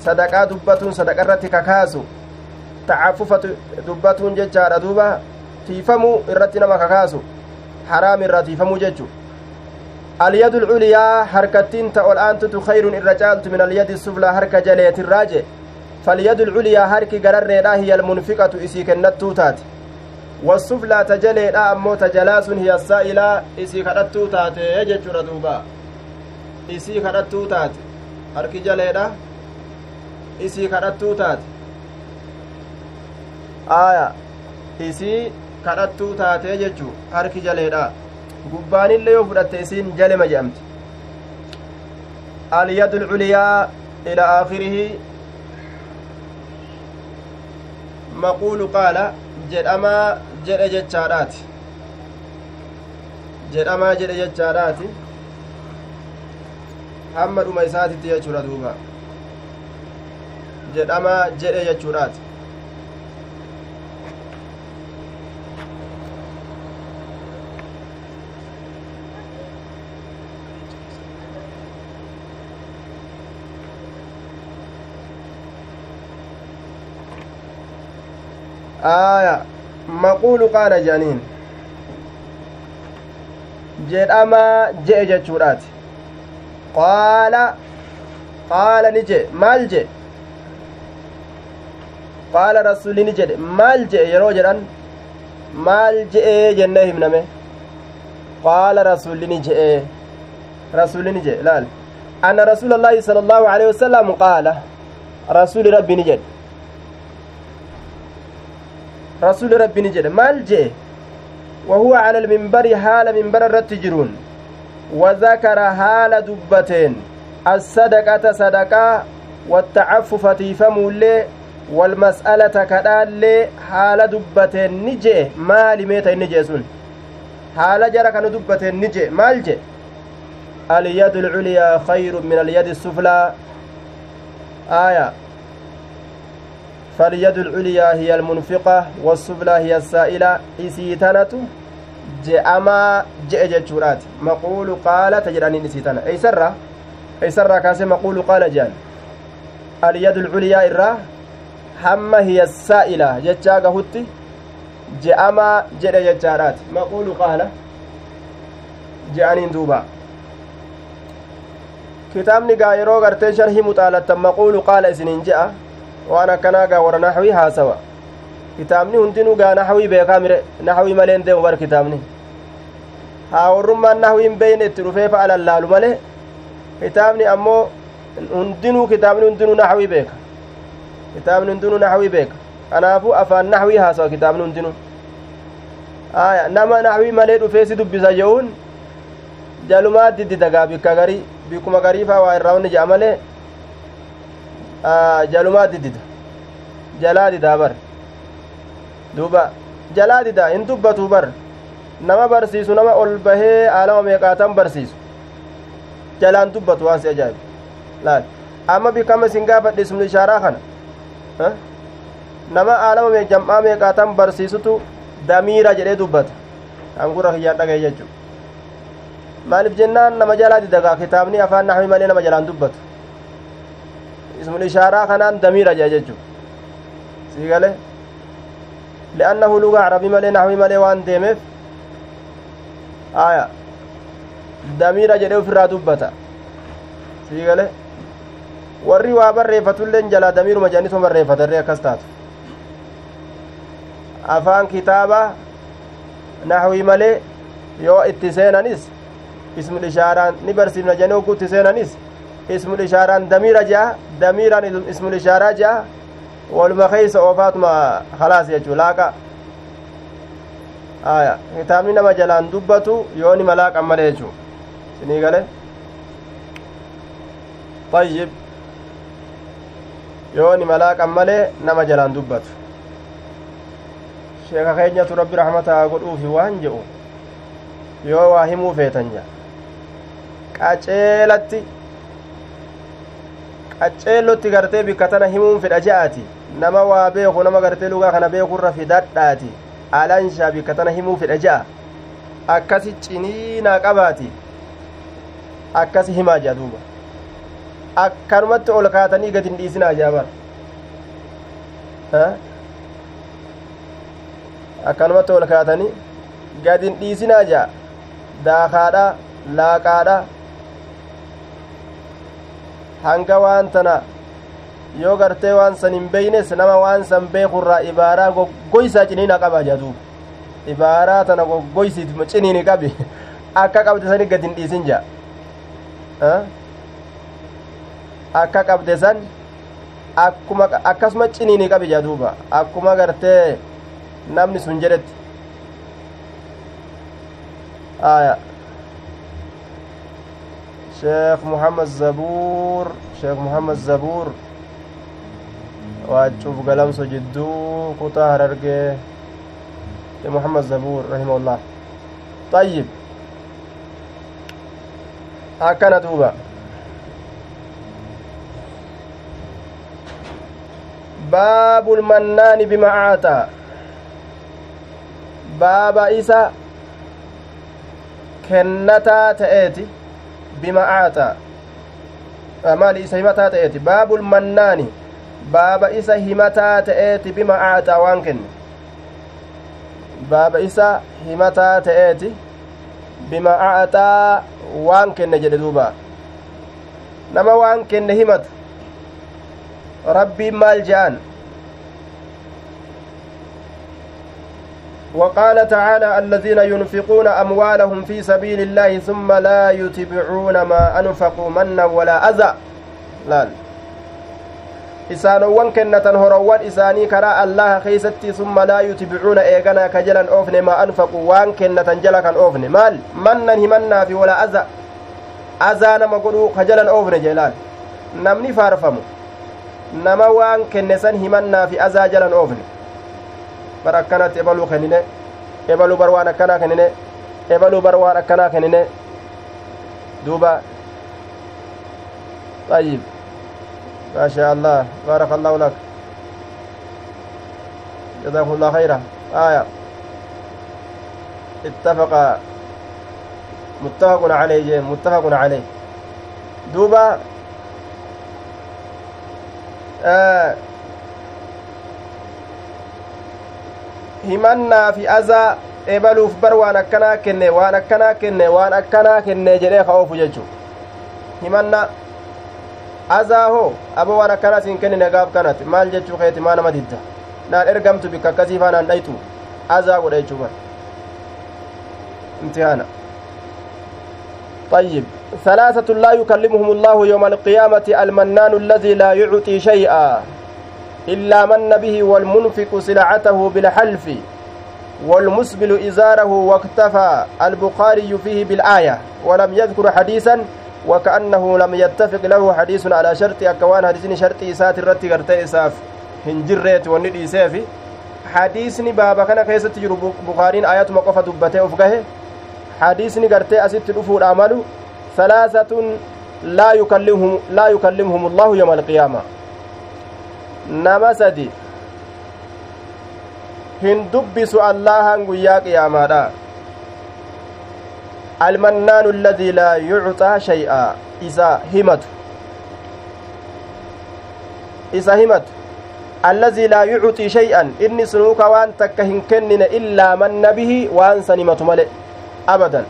sadaqaa dubbatuun sadaqa irratti kakaasu tacafufa dubbatuun jechaadha duuba tiifamuu irratti nama kakaasu haraam irraa tiifamuu jechuu alyadu lculiyaa harkattiin ta ol aantutu khayrun irra caaltu min alyadi suflaa harka jaleetirraa je فاليد العليا هركي قرر هي المنفقة إسي كنتو تات والسفلى تجلي لا أمو تجلاس هي السائلة إسي كنتو تات يجج ردوبا؟ إسي كنتو تات هركي جلي لا إسي كنتو تات آية. إسي kadhattuu taatee jechuu harki jaleedha gubbaanillee yoo fudhatte isiin jalema jedhamti alyadu lculiyaa ila aakhirihi maquulu qaala jedhamaa jedhe jechaadhaati jedhamaa jedhe jechaadhaati hamma dhuma isaatitti jechuudha duuba jedhamaa jedhe jechuudhaati aya maquulu qaala jedhaniin jedhamaa je'e jechuudhaati qaala qaala ni jedhe maal jedhe qaala rasuli ni jedhe maal jedhe yeroo jedhan maal je'ee jennee himname qaala rasuli ni jedhe rasuli ni jedhe laal anna rasuula allaahi sala allaahu aleyhi wasalam qaala rasuli rabbi ni jedhe rasuli rabbi ni jedhe maal jedhe وهو على المنبر حال منبر الرتجرون وذكر حال دبتين. الصدقة صدقة والتعفف تيفمولي والمسألة كدالي حال دبتين نجي. مالي ميتا نجي سن. حال كانوا دبتين نجي. مال جي؟ اليد العليا خير من اليد السفلى. آية. فاليد العليا هي المنفقة والسفلى هي السائلة إسيتنة je'amaa je'e jechuudhaati maquulu qaala ta jedhaniin isii tana eeysarra eeysarraa kaasee maquulu qaala jehan alyadu lculyaa irraa hamma hiya saa'ila jechaa gahutti je'amaa jedhe jechaadhaati maquulu qaala je'aniin duuba kitaabni gaa yeroo gartee sharhii muxaalattan maquulu qaala isiniin waan akkanaa gaa warra naxwii haasawa kitaabni hundinuu gaa naxwii beekaa mire naxwii maleen deemu bar kitaabni haa warrummaan naxwii hin beeyne itti dhufee fa'a lallaalu malee kitaabni ammoo hundinuu kitaabni hundinuu naxwii beeka kitaabni hundinuu naxwii beeka kanaafuu afaan naxwii haasawa kitaabni hundinuu aya nama naxwii malee dhufee si dubbisa je'uun jalumaa diddi dagaa bikka garii bikkuma gariifaa waa irraa onni je'a malee jalumaa diddida jalaa didaa bar duuba jalaa didaa hin dubbatu bar nama barsiisu nama ol bahee aalama meeqaatan barsiisu jalaan dubbatu waan si ajaa'ibu laal amma bikkama isin gaafadhe ishaaraa kana nama aalama jam'aa meeqaatan barsiisutu damiira jedhee dubbata kan gurra kiyyaan dhagaye jechuu maaliif jennaan nama jalaa didagaa kitaabni afaan naxwi malee nama jalaan dubbatu jedha jechuu sii gale li'annahu luga arabii malee naxwi malee waan deemeef aya damiira jedhee ufirraa dubbata sii gale warri waa barreeffatulleen jalaa damiiruma jedhanisuma barreeffatarree akkas taatu afaan kitaaba naxwii malee yoo itti seenanis ismul ishaaraan ni barsiifna jennee ogguutti seenanis ismul ishaaraan damiira je'a damiiraan ismul ishaaraa je'a waluma keeysa oofaatuma khalaas jechuu laaqa aya kitaabni nama jalaan dubbatu yoo nima laaqan malee jechuu sinii gale ayyib yoo nima laaqan malee nama jalaan dubbatu sheeka keenyatu rabbi rahmataa godhuufi waan jedhu yoo waa himuu feetan jedha qaceelatti qaceellotti gartee bikka tana himuun fedha je'aati nama waa beeku nama gartee lugaa kana beekurra fidadhaati alanshaa bikka tana himuu fedha je'a akkasi ciniinaa qabaati akkasi himaa jea duuba akkanumatti ol kaatanii gad hin dhiisinaa jaabar akkanumatti ol kaatanii gad hin dhiisinaa jea daakaadha laaqaadha hanga waan tana yoo gartee waan san hin beynes nama waan san beekurraa ibaaraa goggoysaa ciniina qaba jaduub ibaaraa tana goggoysit ciniini qabi akka qabde sani gad hin dhiisin jea akka qabde san akkuma akkasuma ciniini qabi jaduuba akkuma gartee namni sun jedhetti aya sheekh muhammad zabuur sheekh muhammad zabuur waacuuf galamso jidduu kutaa harargee sheekh muhammad zabuur rahimahullah طيب akkana duuba baabu lmannaani bima aataa baaba isa kennataa ta'eeti bima aataa maali isa himataa ta'eeti baabul mannaani baaba isa himataa ta'eeti bima aataa waan kenne baaba isa himataa ta'eeti bima a'ataa waan kenne jedhe duuba nama waan kenne himatu rabbiin maal je'an وقال تعالى الذين ينفقون أموالهم في سبيل الله ثم لا يتبعون ما أنفقوا منا ولا أذى لا isaanii karaa allaha keeysatti summa laa yutbicuuna eeganaa ka jalan oofne maa anfaqu waan kennatan jala kan oofne maal mannan himannaafi walaa aza azaa nama godhuu ka jalan oofne jeelaan namni faarfamu nama waan kenne san himannaafi azaa jalan oofne bar akkanatti ebaluu kennine ebaluu bar waan akkanaa kennine ebaluu bar waan akkanaa kennine duuba طيب ما شاء الله بارك الله لك جزاكم الله خيرا آية اتفق متفق عليه متفق عليه دوبا آه himannaa fi azaa ebaluuf bar waan akkanaa kenne waan akkanaa kenne waan akkanaa kenne jedhee ka oofu jechuu himanna azaa hoo aba waan akkanaa siin kennine gaaf kanatti maal jechuu keeti maa nama didda naan ergamtu bikka akkasii faanaan dhaytu azaa godha jechuu bar imtihaana طيب ثلاثة لا يكلمهم الله يوم القيامة المنان الذي لا يعطي شيئا إلا من به والمنفق سلعته بالحلف والمسبل إزاره واكتفى البخاري فيه بالآية ولم يذكر حديثا وكأنه لم يتفق له حديث على شرط أكوان حديث شرط إسات الرتي قرتي إساف هنجريت وندي إسافي حديثني بابا كان كيسة تجرب بخارين آيات مقفة دبته أفقه. حديثني قرتي أسيت الأفور أعمال ثلاثة لا يكلمهم لا يكلمهم الله يوم القيامة. Nama sadi hin dubbisu allahan guyyaa qiyaamaadha almannaanu alladii laa yucxaa shay'a isa himatu isa himatu allazii laa yucxii shay'an inni sunuuka waan takka hin kennine illaa manna bihi waan san himatu male abadan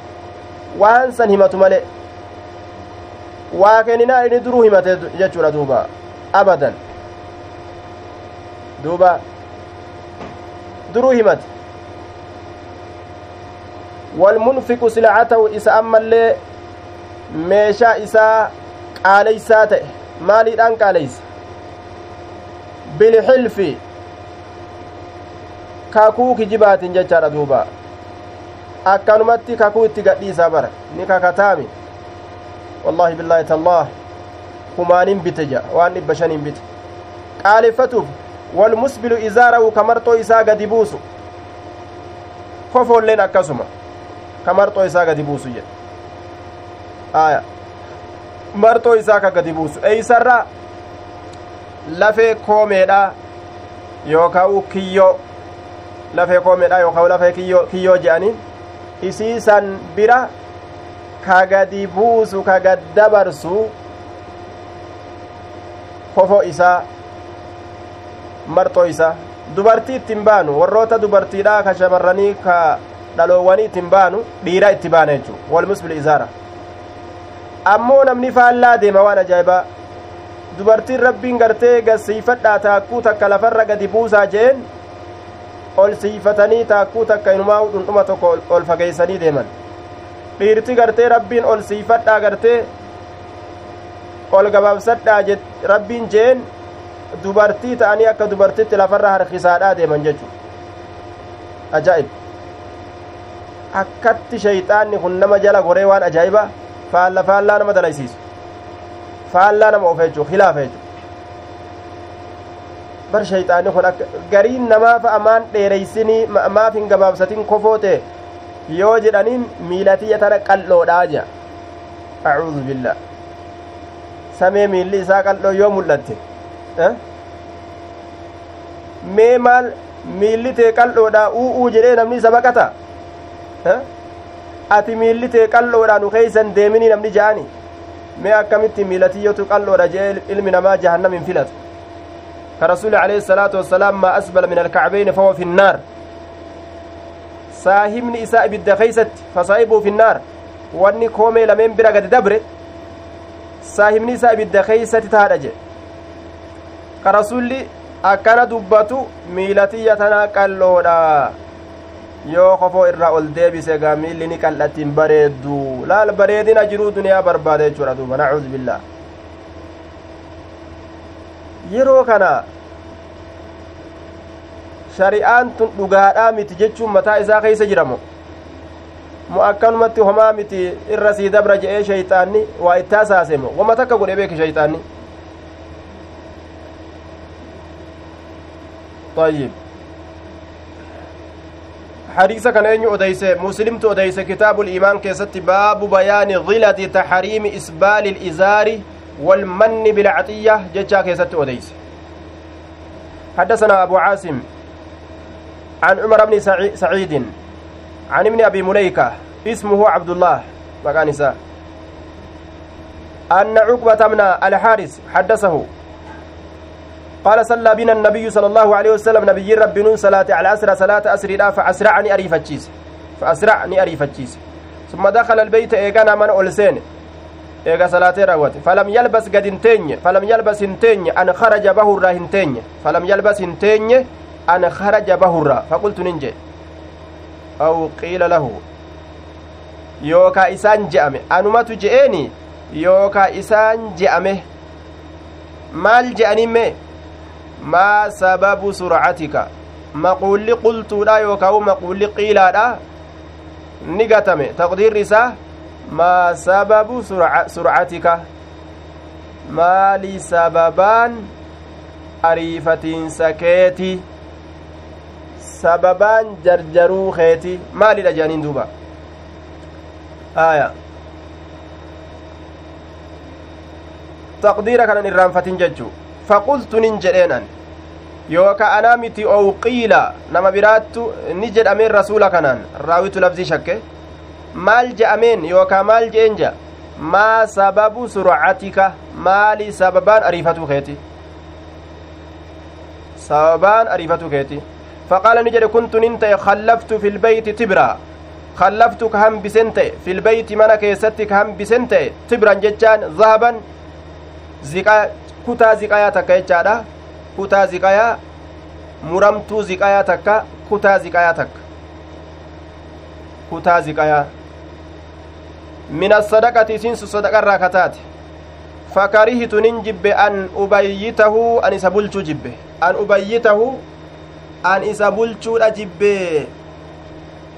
waan san himatu male waa kenninaa inni duruu himate jechuudha duuba abadan duuba duruu himate walmunfiqu silacatahu isa ammallee meeshaa isaa qaaleysaa ta'e maaliidhaan qaaleysa bilxilfi kakuu kijibaatin jechaadha duuba akkanumatti kakuu itti gadhiisaa bara ni kakataami wallaahi billaahi tallaah humaanin bite ja waan dhibba shaniin bite qaaleffatuuf walmusbilu izaarahu ka marxoo isaa gadi buusu kofoolleen akkasuma ka marxoo isaa gadi buusu jedhe aya marxoo isaa ka gadi buusu eeysarra lafee koomeedha yookaa kiyyoo lafee koomeedha yookaa lafee kiyyoo je'aniin isiisan bira ka gadi buusu ka gaddabarsu kofo isaa marxoo isa dubartii ittiin baanu warroota dubartiidha ka shamarranii ka dhaloowwanii ittiin baanu dhiira itti baana jechuu walmusbil izaara. Ammoo namni faallaa deema waan ajaa'ibaa dubartiin rabbiin gartee gasiifadhaa taakkuu takka lafarra gadi buusaa jeen ol siifatanii taakkuu takka inumaa dhundhuma tokko ol fageeysanii deeman. Dhiirti gartee rabbiin ol siifadhaa gartee ol gabaabsadhaa rabbiin jeen dubartii ta'anii akka dubartitti lafarra harkisaadhaa deeman jechu ajaa'ib akkatti shayxaanni kun nama jala goree waan ajaa'iba faalla faallaa nama dalaysiisu faallaa nama of jechuu hilaafa jechuu bar shayxaanni kun gariin namaaf amaan dheereysinii maaf hin gabaabsatin kofoo yoo jedhaniin miilatiyya tana qal'oodhaa jea acuudu billah samee miilli isaa qal'oo yoo mul'atte mee maal miilli tee qal'oodha u'uu jedhee namni isa baqata ati miilli tee qal'oodha nu keeysan deeminii namni ja'ani mee akkamitti miilatiyyotu qal'oodha jedhee ilmi namaa jahannam hin filatu rasuli alayhi salaatu wassalaam maa asbala min alkacbayni fahuwa fi nnaar saahibni isaa ibidda keeysatti fasaa'ibuu finnaar wanni koomee lameen bira gadi dabre saahibni isaa ibidda keeysatti taadha jedhe rasulli akkana dubbatu miilatiyya tanaa qalloodha yoo kofoo irraa ol deebise gaa miilli ni qal'attiin bareeddu laal bareedina jiruu duniyaa barbaada jechuudha duuba nacuudu billaa yeroo kana shari'aan tun dhugaadhaa miti jechuun mataa isaa keeysa jiramo mo akkanumatti homaa miti irra sii dabra je'ee shayxaanni waa ittaa saasemo wama takka godhe beeke shayxaanni طيب. حديث كان أين أديس مسلم أديس كتاب الإيمان كيست باب بيان ظلة تحريم إسبال الإزار والمن بالعطية جتشا كيست أديس حدثنا أبو عاصم عن عمر بن سعيد عن ابن أبي مليكة اسمه عبد الله مكان أن عقبة من الحارس حدثه. قال صلى بنا النبي صلى الله عليه وسلم نبي رب نون صلاة على أسرى صلاة أسري لا فأسرعني أريفتشيس فأسرعني أريفتشيس ثم دخل البيت إيقانا من أولسين gad hin teenye falam yalbas hin teenye an kharaja bahurraa hin teenye falam yalbas hin teenye an kharaja bahurraa faqultu nin jedhe aw qiila lahu yookaa isaan je'ame anumatu je'eeni yookaa isaan je'ame maal je'animme maa sababu surcatika maquulli qultuudha yookaa maquulli qiilaadha ni gatame taqdiirri isaa maa sababu surcatika maali sababaan ariifatiinsa keeti sababaan jarjaruu keeti maalidha jedhaniin duuba aya taqdiira kanan irraanfatin jechu faqultu nin jedheen an yooka anaa miti ow qiila nama biraattu ni jedhameen rasuula kanaan raawitu lafzii shakke maal je'ameen yookaa maal je'een je'a maa sababu surcatika maali sababaan ariifatuu keeti sababaan ariifatuu keeti faqaala ni jedhe kuntu nin ta'e khallaftu fi lbeyti tibraa khallaftu ka hambisen ta'e fi lbeyti mana keessatti ka hambisen ta'e tibran jechaan zahaban kutaa ziqayaa takka jechaadha kutaa ziqayaa muramtuu ziqayaa takka kutaa ziqayaa takka kutaa ziqayaa min assadaqati isinsu sadaqarraa kataate fakarihtu nin jibbe an ubayyitahu an isa bulchuu jibbe an ubayyitahu an isa bulchuudha jibbe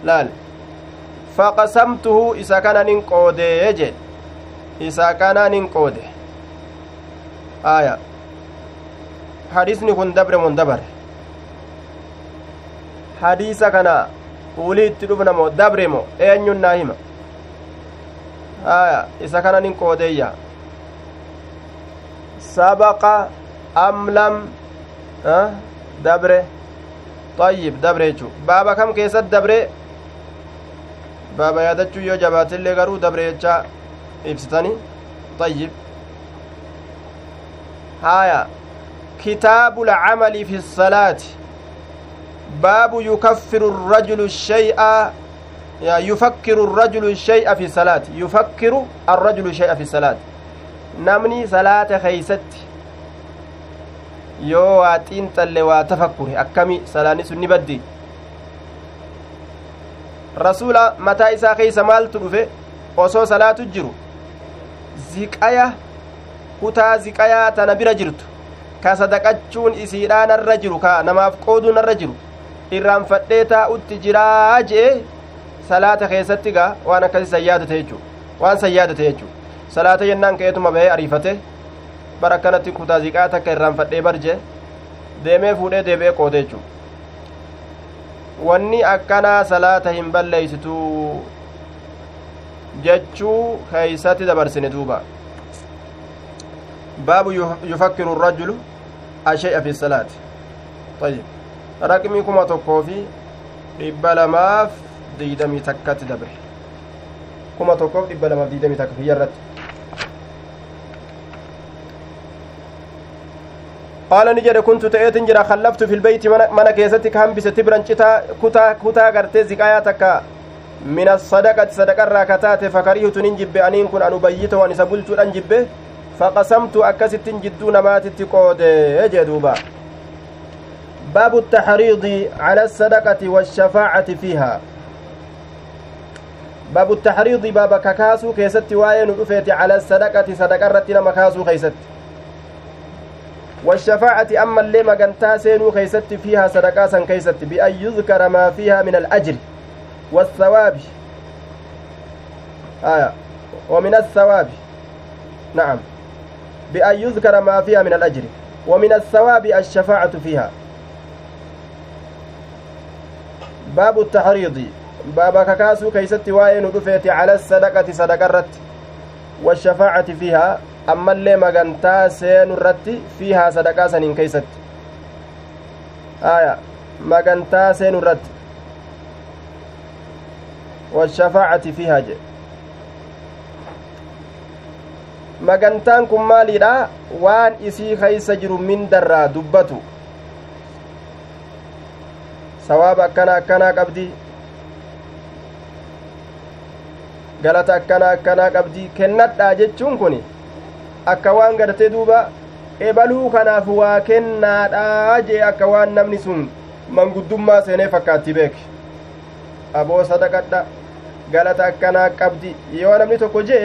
laal faqasamtuhu isa kana nin qoodee jedhe isa kana nin qoode aya dabre mon dabare hadiisa kana ulii itti dhufna moo dabre mo eenyun naa hima aya isa kana nin qoodeeyya sabaqa am lam dabre طيب dabre jechu baaba kam keessatti dabre baaba yaadachuu yoo jabaatillee garuu dabre jecha ibsitani طيب هايا كتاب العمل في الصلاة باب يكفر الرجل الشيء يفكر الرجل الشيء في الصلاة يفكر الرجل الشيء في الصلاة نمني صلاة خيست waa tafakkure akkami salaanni sun ni baddi rasuula mataa isaa keeysa maaltu dhufe osoo salaatu jiru ziqaya kutaa ziqayaa tana bira jirtu ka sadaqachuun isiidhaa narra jiru ka namaaf qooduu narra jiru irraanfadhee taa'utti jiraa jee salaata keessatti gaa waan akkasi san yaadate jechuu waan san yaadate jechuu salaata yennaan ka'eetuma bahee ariifate bar akkanatti kutaa ziqaa takka irraanfadhee barje deemee fuudhee deebi'ee qoode jechuu wanni akkanaa salaata hin balleeysitu jechuu keeysatti dabarsine duuba baabu yufakkiru الrajulu ashay'a fi salaati طيب kuma tokkoo fi dhibba lamaaf diidamii takkatti dabre kuma tokkoof dhibba lamaaf diidamii takka kiyya irratti qaala ni jedhe kuntu ta'eetin jira khallaftu fil beyti mana keessatti ka hambise tibran citaa kutaa kutaa gartee ziqaayaa takka min asadaqati sadaqarraa kataate fakarihtu nin jibbe aniin kun an ubayyita wan isa bulchuudhan jibbe faqasamtu akkasittin jidduu namaatitti qoode jee duuba baabu التحريض على الصدقة والشفاعة فيها. باب التحريض باب ككاسو كيست واين رفيت على الصدقة صدقة رتنا مكاسو كيست. والشفاعة أما اللي مقنتا سينو كيست فيها صدقة سن كيست بأن يذكر ما فيها من الأجر والثواب. آية. ومن الثواب. نعم. بأن يذكر ما فيها من الأجر ومن الثواب الشفاعة فيها. باب التحريض. بابا ككاسو كيست واين رفيت على الصدقة صدقة الرت والشفاعة فيها. أما اللي مغنتا سين الرت فيها صدقة سنين كيست. آية. مغنتا سين الرت والشفاعة فيها جي. Magantaan kun maaliidha waan isii keeysa jiru mindarraa dubbatu sawaaba akkana akkanaa qabdi galata akkana akkanaa qabdi kennadhaa jechuun kun akka waan gartee duuba ebaluu kanaaf waa kennaadhaa jee akka waan namni sun manguddummaa seenee fakkaatti beeke aboo sadaqadha galata akkanaa qabdi yoo namni tokko jee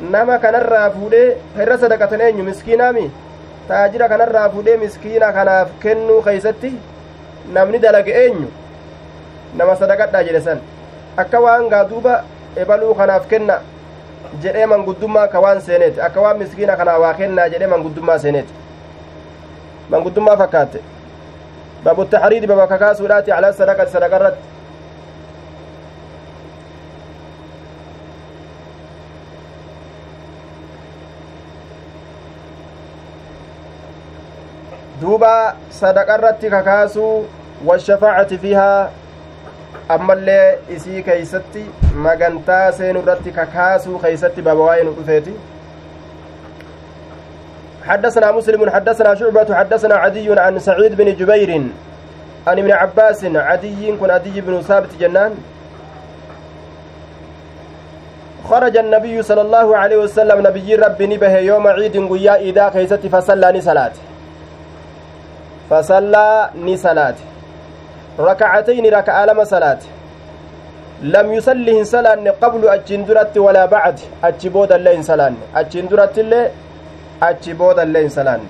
nama kanarraa fuudhee irra sadaqatan eenyu miskiinaami taajira kanarraa fuudhee miskiina kanaaf kennuu keeysatti namni dalage eenyu nama sadaqadhaa jedhe san akka waan gaa duuba ebaluu kanaaf kenna jedhee manguddummaa ka waan seeneeti akka waan miskiina kanaa waa kennaa jedhee manguddummaa seeneeti manguddummaa fakkaatte babu taxriidi calaa sadaqati sadaqa irratti duuba sadaqa irratti kakaasuu washafaacati fiihaa ammallee isii keeysatti magantaa seenu irratti kakaasuu keeysatti baba waa'ee nu dhufeeti. حدثنا مسلم حدثنا شعبة حدثنا عدي عن سعيد بن جبير عن ابن عباس عدي كن عدي بن ثابت جنان. خرج النبي صلى الله عليه وسلم نبي ربي نبه يوم عيد قيا إذا كيست فصلى صلاة فصلى نصلاة ركعتين ركعة لما صلاة لم يصلي صلاة قبل أجندرت ولا بعد. أجبود اللين صلاة. أجندرت اللي أجبود اللين صلاة.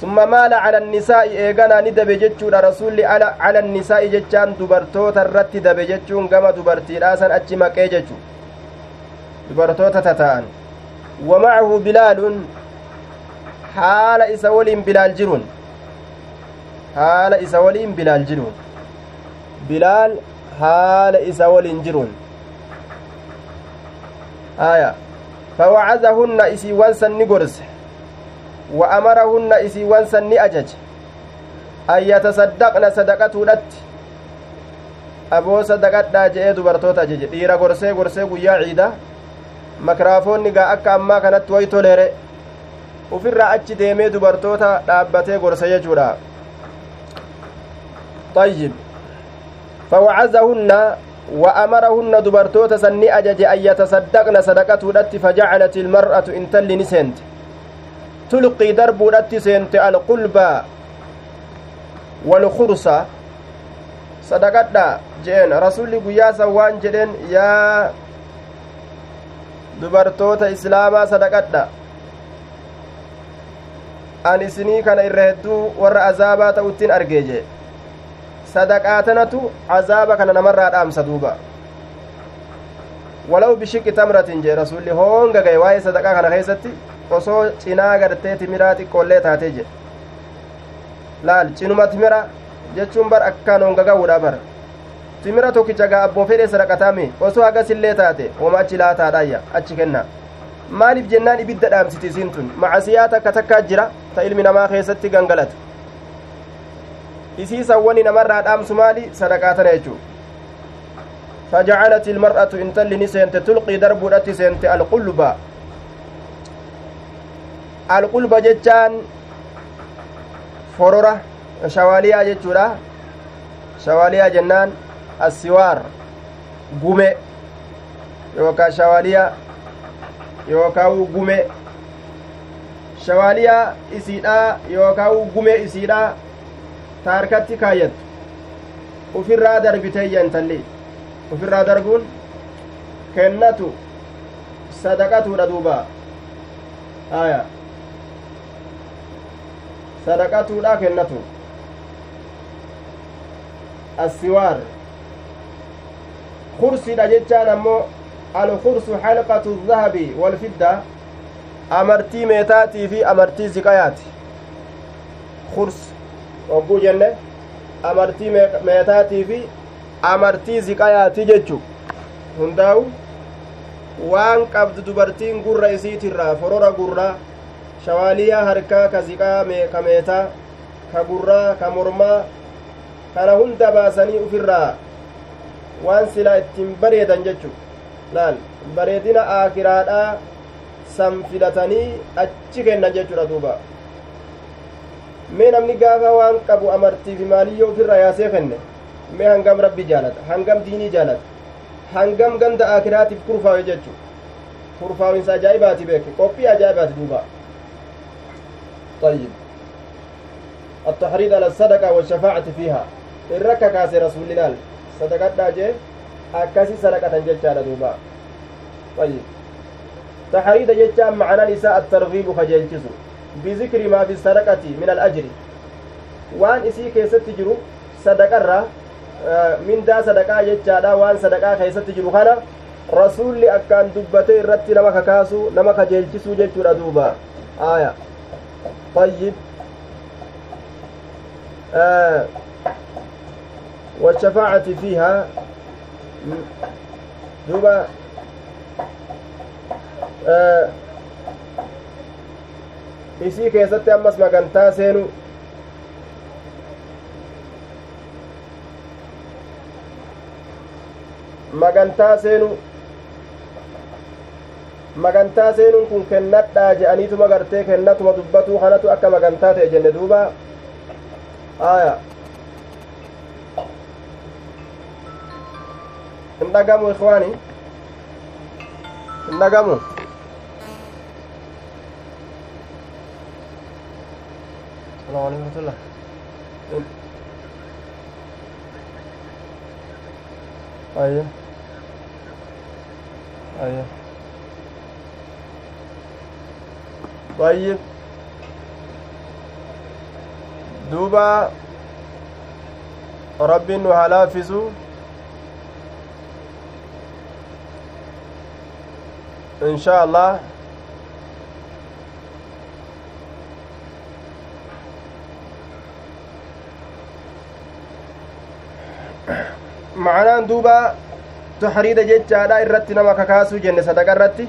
ثم مال على النساء إيغانا ندب جتشون رسول على على النساء جتشان دبرتوتا الرت دب جتشون كما دبرتي راسا أجي مكي جتشو دبرتوتا تتان. ومعه بلال haala isa waliin bilaal jiruun haala isa waliin bilaal jiruun bilaal haala isa waliin jiruun aya fawacazahunna isiiwwan san ni gorse wa amarahunna isiiwwan san ni ajaje an yatasaddaqna sadaqatuudhatti aboo sadaqadhaa je'ee dubartoota ajaje dhiira gorsee gorsee guyyaa ciida makraafoonni gaa akka ammaa kanatti way toleere ufirraa achi deemee dubartoota dhaabbatee gorsa jechuudha. طيب فوعزهن وأمرهن دبرتوت سني أجج أن يتصدقن صدقته رت فجعلت المرأة إن تل نسنت تلقي درب رت سنت القلب والخرصة صدقتنا جين رسول قياسا وان جدين يا دبرتوت إسلاما صدقتنا an isinii kana irra hedduu warra azaabaa ta'uttiin argee jee. Sadaqaatanatu azaaba kana namarraa dhaamsa duuba. Walaw bishiqqi tamratin jee rasulli hoonga gaye waa'ee sadaqaa kana keessatti osoo cinaa gartee timiraa xiqqoollee taatee jedhe laal cinuma timira jechuun bar akkaan honga ga'uudha bar timira tokkicha gaa abboo fedhee sadaqataame osoo hagasillee taate homa achi laataadhaayya achi kennaa maaliif jennaan ibidda dhaamsiti isiin tun macasiyaa takka takkaa jira ta ilmi namaa keessatti gangalatu isii sawwani namarraa dhaamsu maali sadaqaa tana jechuu فجعلت المرأة إن تلني سنت تلقي دربودتي سنت القلب القلب جتان forora shawaaliyaa jechuudha shawaaliyaa jennaan assiwaar gume yookaan shawaaliyaa yookaan gume shawaaliyaa isiidhaa yookaan gume isiidhaa taarkatti kaayyattu ufirraa darbiteeyya intalli ufirraa darbuun kennatu sadaqatuudha duuba aya sadaqatuudha kennatu assiwaar kursiidha jechaan ammoo amartii meetaatii fi amartii ziqayaati kurs ogguu jenne amartii meetaatii fi amartii ziqayaati jechu hundaa'u waan qabdu dubartiin gurra isiitirraa forora gurraa shawaaliyaa harkaa ka ziqaa ka meetaa ka gurraa ka mormaa kana hunda baasanii ufirraa waan silaa ittiin bareedan jechu laal bareedina aakiraadhaa san filatanii achi kennan jechuudha duuba mee namni gaafa waan qabu amartiif maaliyyoo ofirraa yaasee kenne mee hangam rabbi jaalata hangam diinii jaalata hangam ganda aakiraatiif kurfaawe jechu kurfaawinsa ajaa'ibaati beeke qophii ajaa'ibaati duuba طيب التحريض على الصدقة والشفاعة فيها الركة كاسي رسول الله صدقة داجي أكاسي صدقة ججارة دوبا طيب تحريض ججا معنى نساء الترغيب خجلتسو بذكر ما في الصدقة من الأجر وان إسي كيست جرو صدقة mindaa sadaqaa jechaadha waan sadaqaa keessatti jiru kana rasuulli akkaan dubbatee irratti nama kakaasuu nama kajeelchisuu jechuudha duuba aya طيب آه والشفاعة فيها آه isii keessatti ammas magantaa seenu magantaa seenu magantaa seenuun kun kennadhaa je'aniituma gartee kennatuma dubbatuu kanatu akka magantaa ta'e jenne duuba aya hin dhagamu ikwaani hin dhagamu السلام عليكم ورحمة الله أيوه أيوه طيب دوبا ربي إنه هلافزو إن شاء الله macanaan duuba taxriida jechaadha irratti nama kakaasuu jenne sadaqa irratti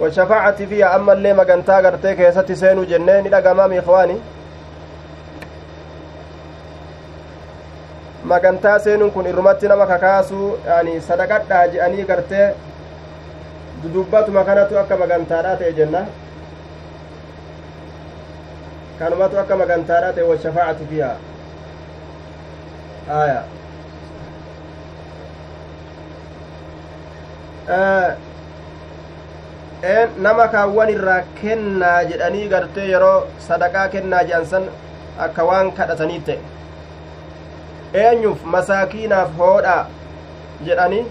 washafaacati fiya ammallee magantaa gartee keessatti seenuu jenne ni dhagamaam ikwaani magantaa seenuun kun irrumatti nama kakaasuu yani sadaqadhaa je'anii gartee dudubbatuma kanatu akka magantaadhaa ta'e jenna kanumatu akka magantaadhaa ta'e washafaacati fiya aya nama kaawwan irraa kennaa jedhanii gartee yeroo sadaqaa kennaa jedhan akka waan kadhatanii ta'e eenyuuf masaakiinaaf hoodha jedhanii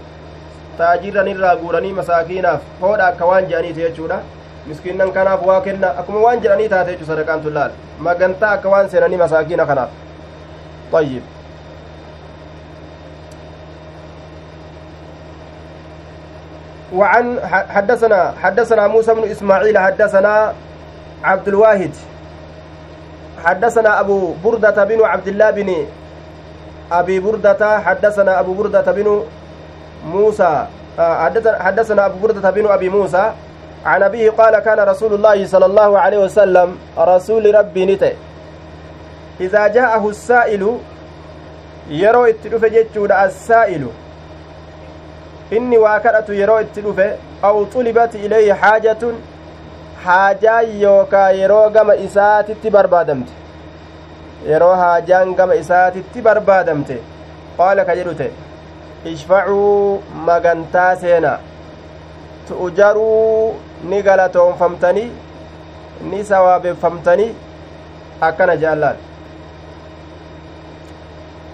taajirran irraa guuranii masaakiinaaf hoodha akka waan jedhaniiti jechuudha miskiinnan kanaaf waa kenna akkuma waan jedhanii taate jechuu sadaqaan tun laal magantaa akka waan seenanii masaakiina kanaaf طيب وعن حدثنا حدثنا موسى بن اسماعيل حدثنا عبد الواحد حدثنا ابو بردة بن عبد الله بن ابي بردة حدثنا ابو بردة بن موسى حدثنا ابو بردة بن ابي موسى عن أبيه قال كان رسول الله صلى الله عليه وسلم رسول ربي نته إذا جاءه السائل يرو اتلف جتشود السائل kadhatu yeroo itti dhufe aw xulibat ilayhi haajatun haajaa yookaa yeroo gama isaatitti barbaadamte yeroo haajaan gama isaatitti barbaadamte qaala ka jedhu ta'e ishfacuu magantaa seena tu'ujaruu ni galatoonfamtanii ni sawaabeffamtanii akkana jaallaan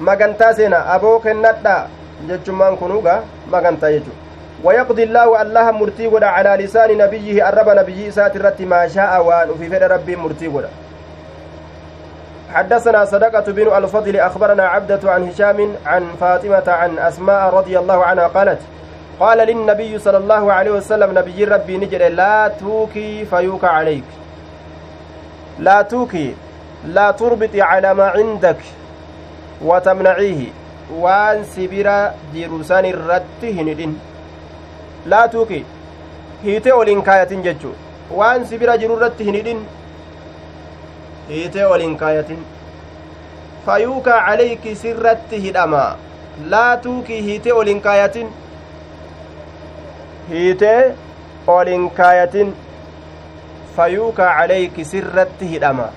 magantaa seena aboo kennadha jechummaan kunuuga magantaa jechu ويقضي الله الله مرتي على لسان نبيه الرب نبي سات الرت ما شاء وان ربي مرتي حدثنا صدقة بن الفضل أخبرنا عبدة عن هشام عن فاطمة عن أسماء رضي الله عنها قالت قال للنبي صلى الله عليه وسلم نبي ربي نجر لا توكي فيوك عليك لا توكي لا تربطي على ما عندك وتمنعيه waan sibira jiru san irratti hin hidhin laatuuki hiite oliin kaayatin jechu waan sibira jiru irratti hin hidhin hiitee oliin kaayatin fayuukaa calayki sirratti hidhama laatuuki hiitee oliin kaayatin hiitee oliin kaayatin fayuukaa calayki sirratti hidhama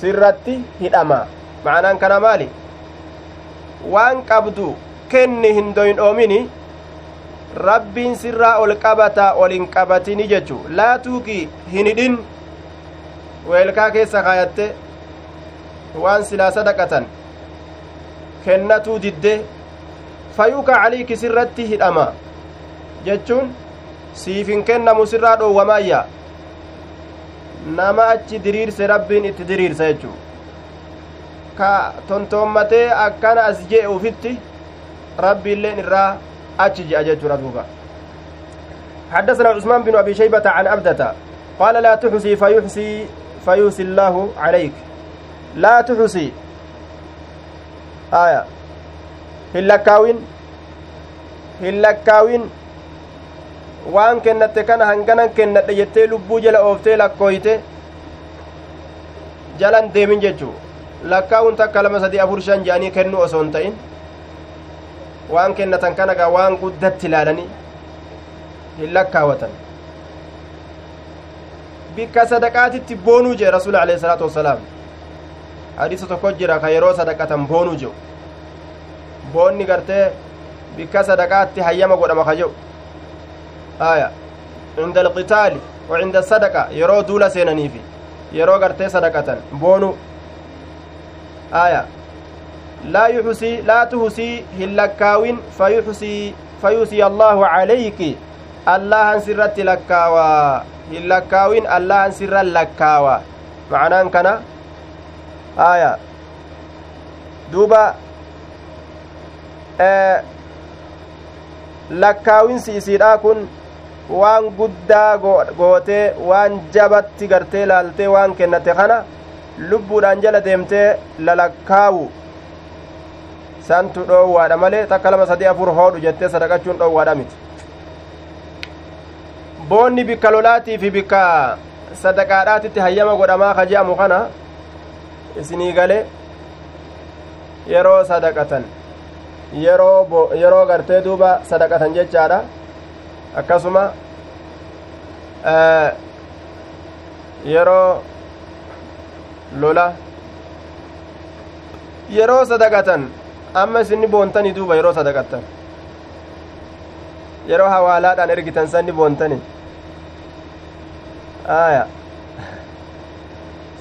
sirratti hidhama ma'anaan kana maali waan qabdu kenni hin doyndhoomini rabbiin sirraa ol qabataa ol hin qabatini jechu laatuuki hin hidhin weelkaa keessa kaayatte waan silaa sadaqatan kennatuu didde fayuuka caliiki sirratti hidhama jechuun siif hin kennamu sirraa dhoowwamaayya nama achi diriirse rabbiin itti diriirsa jechuu ka tontoommatee akkana as je'e ufitti rabbiilleen irraa achi je'a jechuudha duuba حدثنا عثمان بن ابي شيبه عن ابدة قال لا تحصي فيحصي فيحصي الله عليك لا تحصي آية هلكاوين هلكاوين waan kennatte kana hanganan kennadhe jettee lubbuu jala ooftee lakkooyte jalan deemin jechuu lakkaa'uun takka lama sadii afur shan jedhanii kennuu osoo hin ta'in waan kennatan kana gaa waan guddatti ilaalanii hin lakkaawatan bikka sadaqaatitti boonuu jee rasuul alayhi salaatu wassalaam hadiisa tokko jira ka yeroo sadaqatan boonuu jedhu boonni gartee bikka sadaqaatti hayyama godhama ka jedhu aya cinda alqitaali wa cinda asadaqa yeroo duula seenaniifi yeroo gartee sadaqatan boonuu aya laa yuxsii laa tuhsii hin lakkaawin fayuxsii fayusii allaahu calayki allahan sirratti lakkaawaa hin lakkaawin allahan sirra lakkaawa macnaan kana aya duuba lakkaawinsi isiidhaa kun waan guddaa gootee waan jabatti gartee laaltee waan kennate kana lubbuudhaan jala deemtee lalakkaawu santu dhoowwaadha malee takka lama sadii afur hoodhu jettee sadaqachuun dhoowwaadha miti boonni bikka lolaatii fi bikka sadaqaadhaatitti hayyama godhamaa ka je'amu kana isinii galee yeroo sadaqatan yeroo yeroo gartee duuba sadaqatan jechaadha akkasuma yeroo lola yeroo sadaqatan amma isinni boontanii duuba yeroo sadaqattan yeroo hawaalaadhaan ergitan sanni boontani aya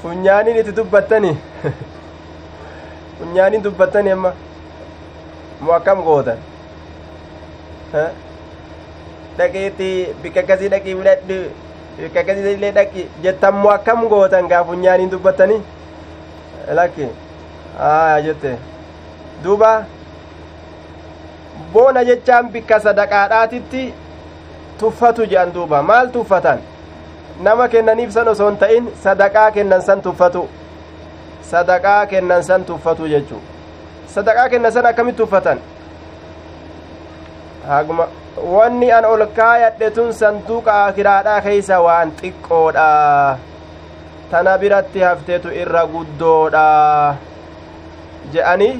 funyaaniin itti dubbattani funyaaniin dubbattani amma moo akkam gootan dhaqiitti bikka akkasii dhaqii fudhadhu bikka akkasii illee dhaqi jettan moo akkam gootan gaa funyaaniin dubbattani lakki aya jette duuba boona jechaan bikka sadaqaadhaatitti tuffatu jedhan duuba maal tuffatan nama kennaniif san osoo hin ta'in sadaqaa kennan san tuffatu sadaqaa kennan san tuffatu jechuu sadaqaa kennan san akkamitti tuffatan haguma wanni an ol kaayadhe tun sanduuqa akiraadhaa keeysa waan xiqqoodha tana biratti hafteetu irra guddoodha je'anii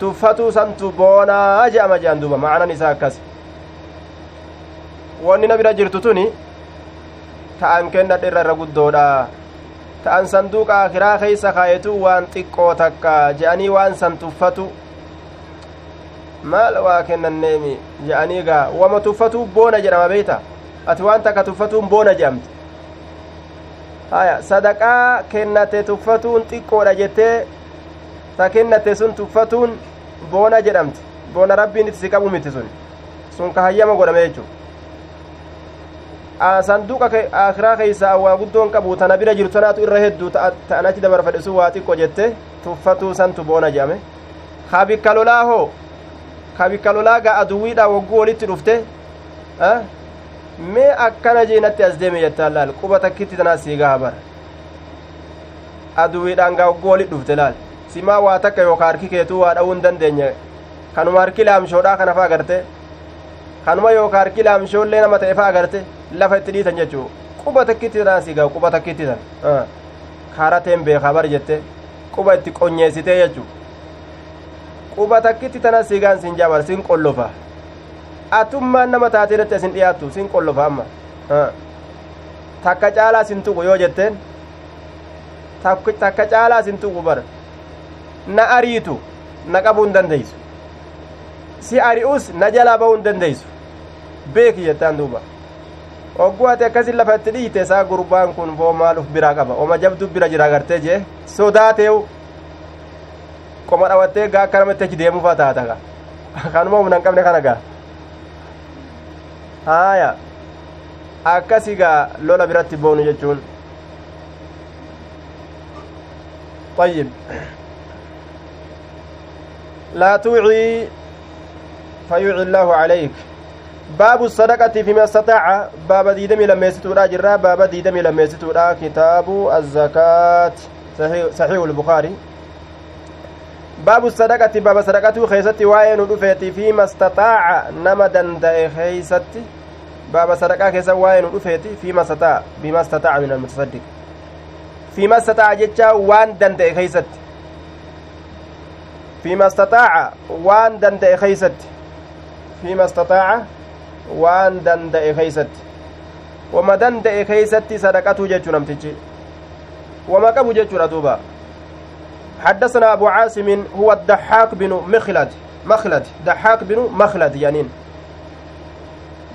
tuffatuu santu boonaa je'ama je'an duuba macnan isaa akkas wanni na bira jirtu tuni ta'an kennadhe irra irra guddoodha. Ta'an sanduuqa akiraa keeysa kaayetu waan xiqqoo takka je'anii waan san tuffatu. Maal waa kennanneemi je'anii gaa wama tuffatu boona jedhama beeyta ati waan takka tuffatuun boona jedhamti haya sadaqaa kennate tuffatuun xiqqoodha jettee ta kennate sun tuffatuun boona jedhamti. Boona rabbiin itti si qabu miti sun. Sun ka hayyama godhame jechuu sanduuqa akiraa keeysaa waa guddoon qabu tana bira jiru tanaatu irra hedduu ta'an achi dabarfadhe sun waa xiqqo jette tuffatuu santu boona jedhame ka bikka lolaa hoo ka bikka lolaa gaa aduwwiidha wogguu walitti dhufte mee akkana jeenatti as deeme jettaan laal quba takkitti tanaa sii gaha bara aduwwiidhaan gaa wogguu walitti dhufte laal simaa waa takka yookaa harki keetuu waa dha'uu hin dandeenye kanuma harki laamshoodhaa kana faa agarte kanuma yookaa harki laamshoollee nama ta'e faa agarte lafa itti dhiitan jechuu quba takkitti tanaa sii gaha quba takkitti tan kaarateen beekaa bar jette quba itti qonyeessitee jechuu quba takkitti tana sii gaan sin jabar sin qollofa atummaan nama taatee irratti asin dhiyaattu sin qollofa amma takka caalaa sin tuqu yoo jetteen takka caalaa sin tuqu bar na ariitu na qabuu hin si ari'us na jalaa ba'uu hin dandeeysu jettaan duuba ogguu ati akkasin lafa itti dhiite isaa gurbaan kun foo maal uf biraa qaba oma jabdu bira jira gartee jee sodaateewu qoma dhawattee gaa akka namatti achi deemuufaa taata gaa kanuma humna hin qabne kana gaa haaya akkasi gaa lola biratti boonu jechuun طيب لا توعي فيوعي الله عليك باب الصدقة فيما استطاع. باب ديدمي لما يستورا جرا باب ديدمي لما يستورا كتاب الزكاة. صحيح, صحيح البخاري. باب الصدقة باب صدقة خيستي وين ودفيتي فيما استطاع. نما دندأ خيستي باب صدقة خيسا وين ودفيتي فيما استطاع. بما استطاع من المتصدق. فيما استطاع جتشا وان دندأ خيستي فيما استطاع وان دندأ خيستي فيما استطاع waan danda'e keeysatti. Wama danda'e keeysatti sadaqatu jechuu namtichi. Wama qabu jechuudha duuba. حدثنا أبو عاصم هو الضحاك بن مخلد مخلد ضحاك بن مخلد يعني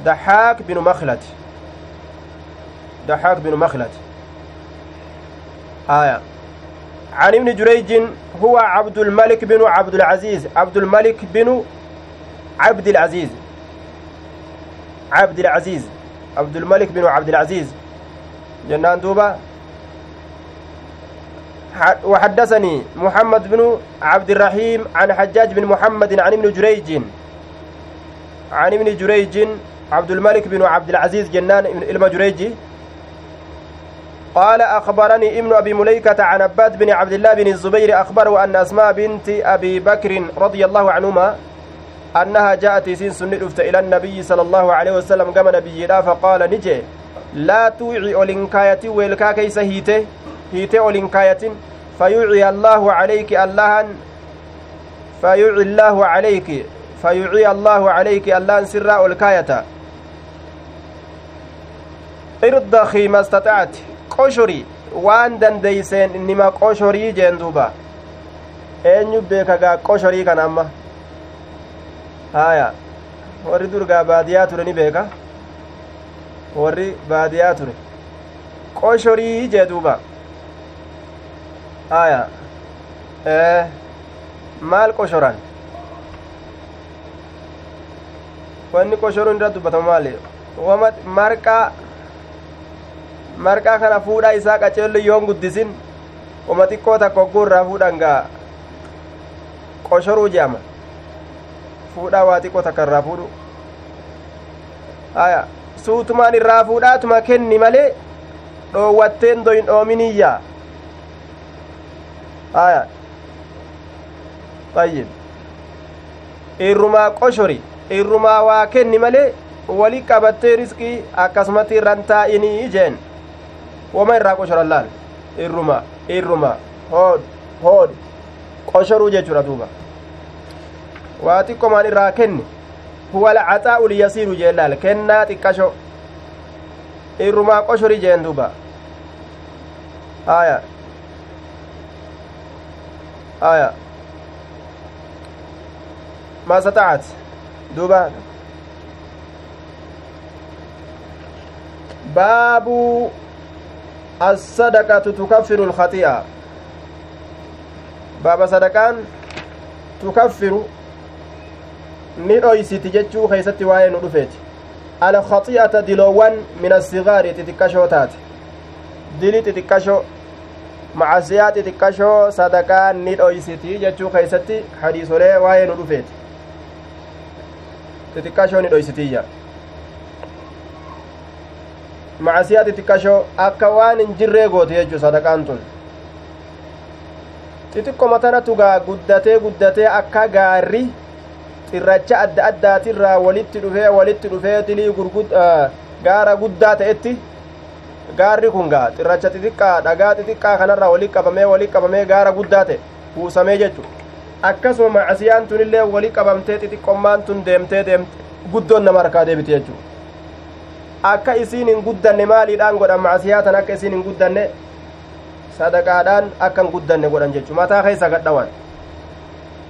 ضحاك بن مخلد ضحاك بن مخلد آية عن ابن جريج هو عبد الملك بن عبد العزيز عبد الملك بن عبد العزيز عبد العزيز عبد الملك بن عبد العزيز. جنان دوبا. وحدثني محمد بن عبد الرحيم عن حجاج بن محمد عن ابن جريج. عن ابن جريج عبد الملك بن عبد العزيز جنان ابن جريج. قال أخبرني ابن أبي مليكة عن عباد بن عبد الله بن الزبير أخبره أن أسماء بنت أبي بكر رضي الله عنهما أنها جاءت سين سن إلى النبي صلى الله عليه وسلم كما نبي فقال نجي لا توعي أولنكاية ويلكا كيس هيته هيته أولنكاية فيوعي الله عليك الله فيوعي الله عليك فيوعي الله عليك الله سر أولكاية ما استطعت. قشري waan dandeeyseen innima qoshorii jeen duuba eenyu beeka gaa qoshorii kana amma haya warri durgaa baadiyaa ture ni beeka warri baadiyaa ture qoshorii jee duuba haya maal qoshoran wanni qoshoruun irra dubbatama maali marqaa marqaa kana fuudhaa isaa qaceellu yoon guddisin wama xiqqoo takka hogguu irraa fuudhan qoshoruu je'ama fuudhaa waa xiqqoo takka irraa fuudhu aya suutumaan irraa fuudhaatuma kenni malee dhoowwatteen doyin dhoominiyyaa aya ayyib irrumaa qoshori irrumaa waa kenni malee wali qabattee riskii akkasumatti irran taa'inii jeen wama irraa qoshoran laal irruma irruma hood hood qoshoruu jechuudha duuba waa xiqqomaan irraa kenni huwa alcaxaa'u liyasiiru jeen laal kennaa xiqqasho irrumaa qoshori jeen duuba آية آية ما استطعت دوبا باب الصدقة تكفر الخطيئة باب صدقان تكفر ni dhoysiti jechuu keeysatti waa'ee nu dhufeeti alkhaxi'ata diloowwan min asigaari xixiqqashoo taate dili xixiqqashoo macasiyaa xixiqqashoo sadaqaa ni dhoysiti jechuu keeysatti hadiisolee waa'ee nu dhufeeti xixiqqashoo ni dhoysitiyya macasiyaa xixiqqashoo akka waan hin jirree goote jechuu sadaqaan tun xixiqqoma tanatu gaa guddatee guddatee akka gaarri xirracha adda addaatirraa walitti dhufee walitti dhufee dilii gurgud gaara guddaa ta'etti gaarri kun gaa xirracha xixiqqaa dhagaa xixiqqaa kanarraa walitti qabamee walitti qabamee gaara guddaa ta'e kuusamee jechu akkasuma macasiyaan tunillee walitti qabamtee xixiqqommaan tun deemtee deemte guddoon nama harkaa deebite jechuudha akka isiin hin guddanne maaliidhaan godhan macasiyaa tan akka isiin hin guddanne sadaqaadhaan akka hin guddanne godhan jechuudha mataa keessa gadhawan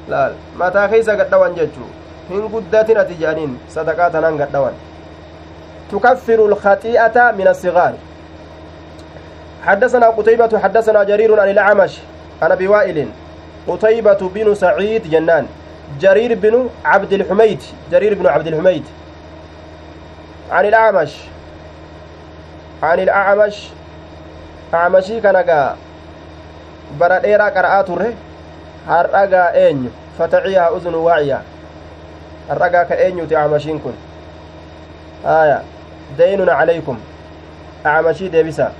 laal mataa keessa gadhawan jechuu hin guddatin ati jedhaniin sadaqaa tanaan gadhawan. تكفر الخطيئة من الصغار حدثنا قتيبة حدثنا جرير عن الأعمش عن أبي وائل قتيبة بن سعيد جنان جرير بن عبد الحميد جرير بن عبد الحميد عن الأعمش عن الأعمش أعمشي كان برا ديرا قرآته har'agaa eenyu? Fataciyaa uzunu waaciya har'agaa ka eenyuti acmashiin kun? Aya daynun calaykum. Acmashii deebisa.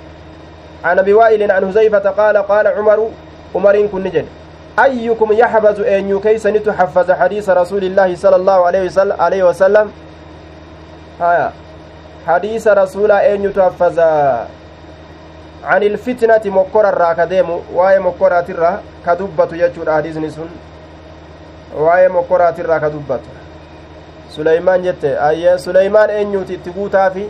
عن ابي وائل عن هزيفة قال قال عمر عمر كن نجد أيكم يحفظ أن يكيس تحفظ حديث رسول الله صلى الله عليه وسلم, عليه وسلم هايا حديث رسول أن يتحفظ عن الفتنة مكر الرا كديمو واي مكرات الرا كدبت يجود حديثني سن واي مكرات الرا كدبت سليمان جت أي سليمان أنيوت اتقوتا في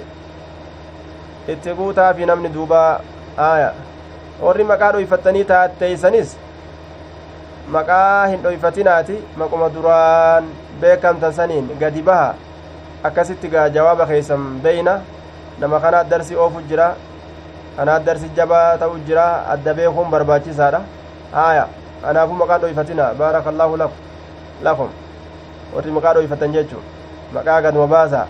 اتقوتا في نمن دوبا آية warri maqaa dhoyfattanii taatteeysanis maqaa hin dhoyfatinaati maquma duraan beekamtan saniin gadi baha akkasitti gaa jawaaba keeysan beeyna nama kana darsi oofu jira kanaaf darsi jabaa ta'u jira adda beekuun barbaachisaadha haaya kanaafuu maqaa dhoyfatina baarakallaahu lakum warri maqaa dhoyfatan jechuun maqaa gaduma baasa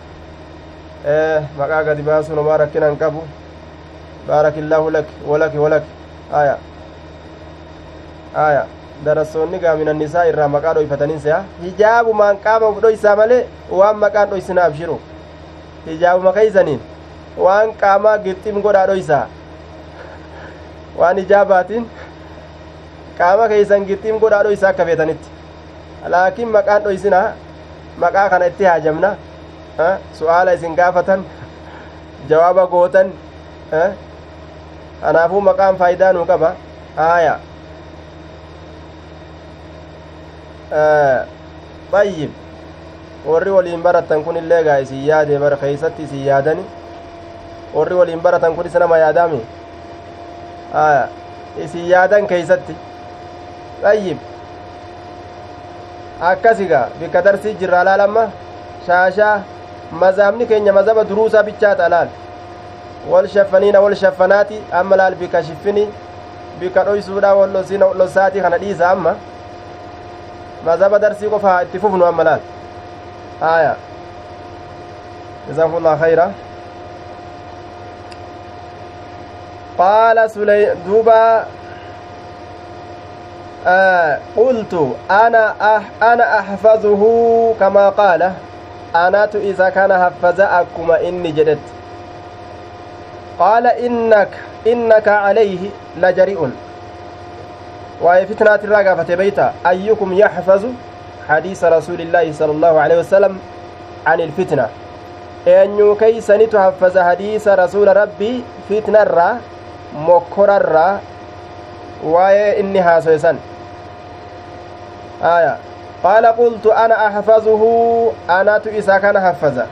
maqaa gadi baasuun homaa rakkina hin qabu baarakillaahu laki walaki walaki haaya haaya darassoonni gaaminan isaa irraa maqaa dhoyfataniin se'a hijaabumaan qaama uf dhoysaa malee waan maqaan dhoysina abshiru hijaabuma keeysaniin waan qaamaa gixxim godhaa dhoysaa waan ijaabaatiin qaama keeysan gixxiim godhaa dhoysa akka feetanitti laakiin maqaan dhoysinaa maqaa kana itti haajamna su'aala isin gaafatan jawaaba gootan kanaafuu maqaan faayidaa nuu qaba haaya ayyib warri waliin baratan kun illee gaa isin yaade bara keeysatti isin yaadani warri waliin baratan kun isa nama yaadaami isin yaadan keeysatti ayyib akkasiga bikka darsii jirra alaalamma shaashaa mazaabni keenya mazaba duruusaa bichaata alaal wal shaffaniina wal shaffanaati amma laal bika shiffini bika dhoysuudha wal losaati kana dhiisa amma mazaba darsii qofa itti fufnu amma laal aya jazakumullah khayra قال سلي دوبا آه، قلت أنا أح أنا أحفظه كما قال. أنا تو إذا كان حفظ اكما إني جدت قال إنك إنك عليه لجريء. وهي فتنة الرقة فتبيت أيكم يحفظ حديث رسول الله صلى الله عليه وسلم عن الفتنة؟ أن كي سنتحفظ حديث رسول ربي فتنة الرقة mokkorarraa waa'ee inni haasoye san aya qaala qultu ana axfazuhu anatu isa kana haffaza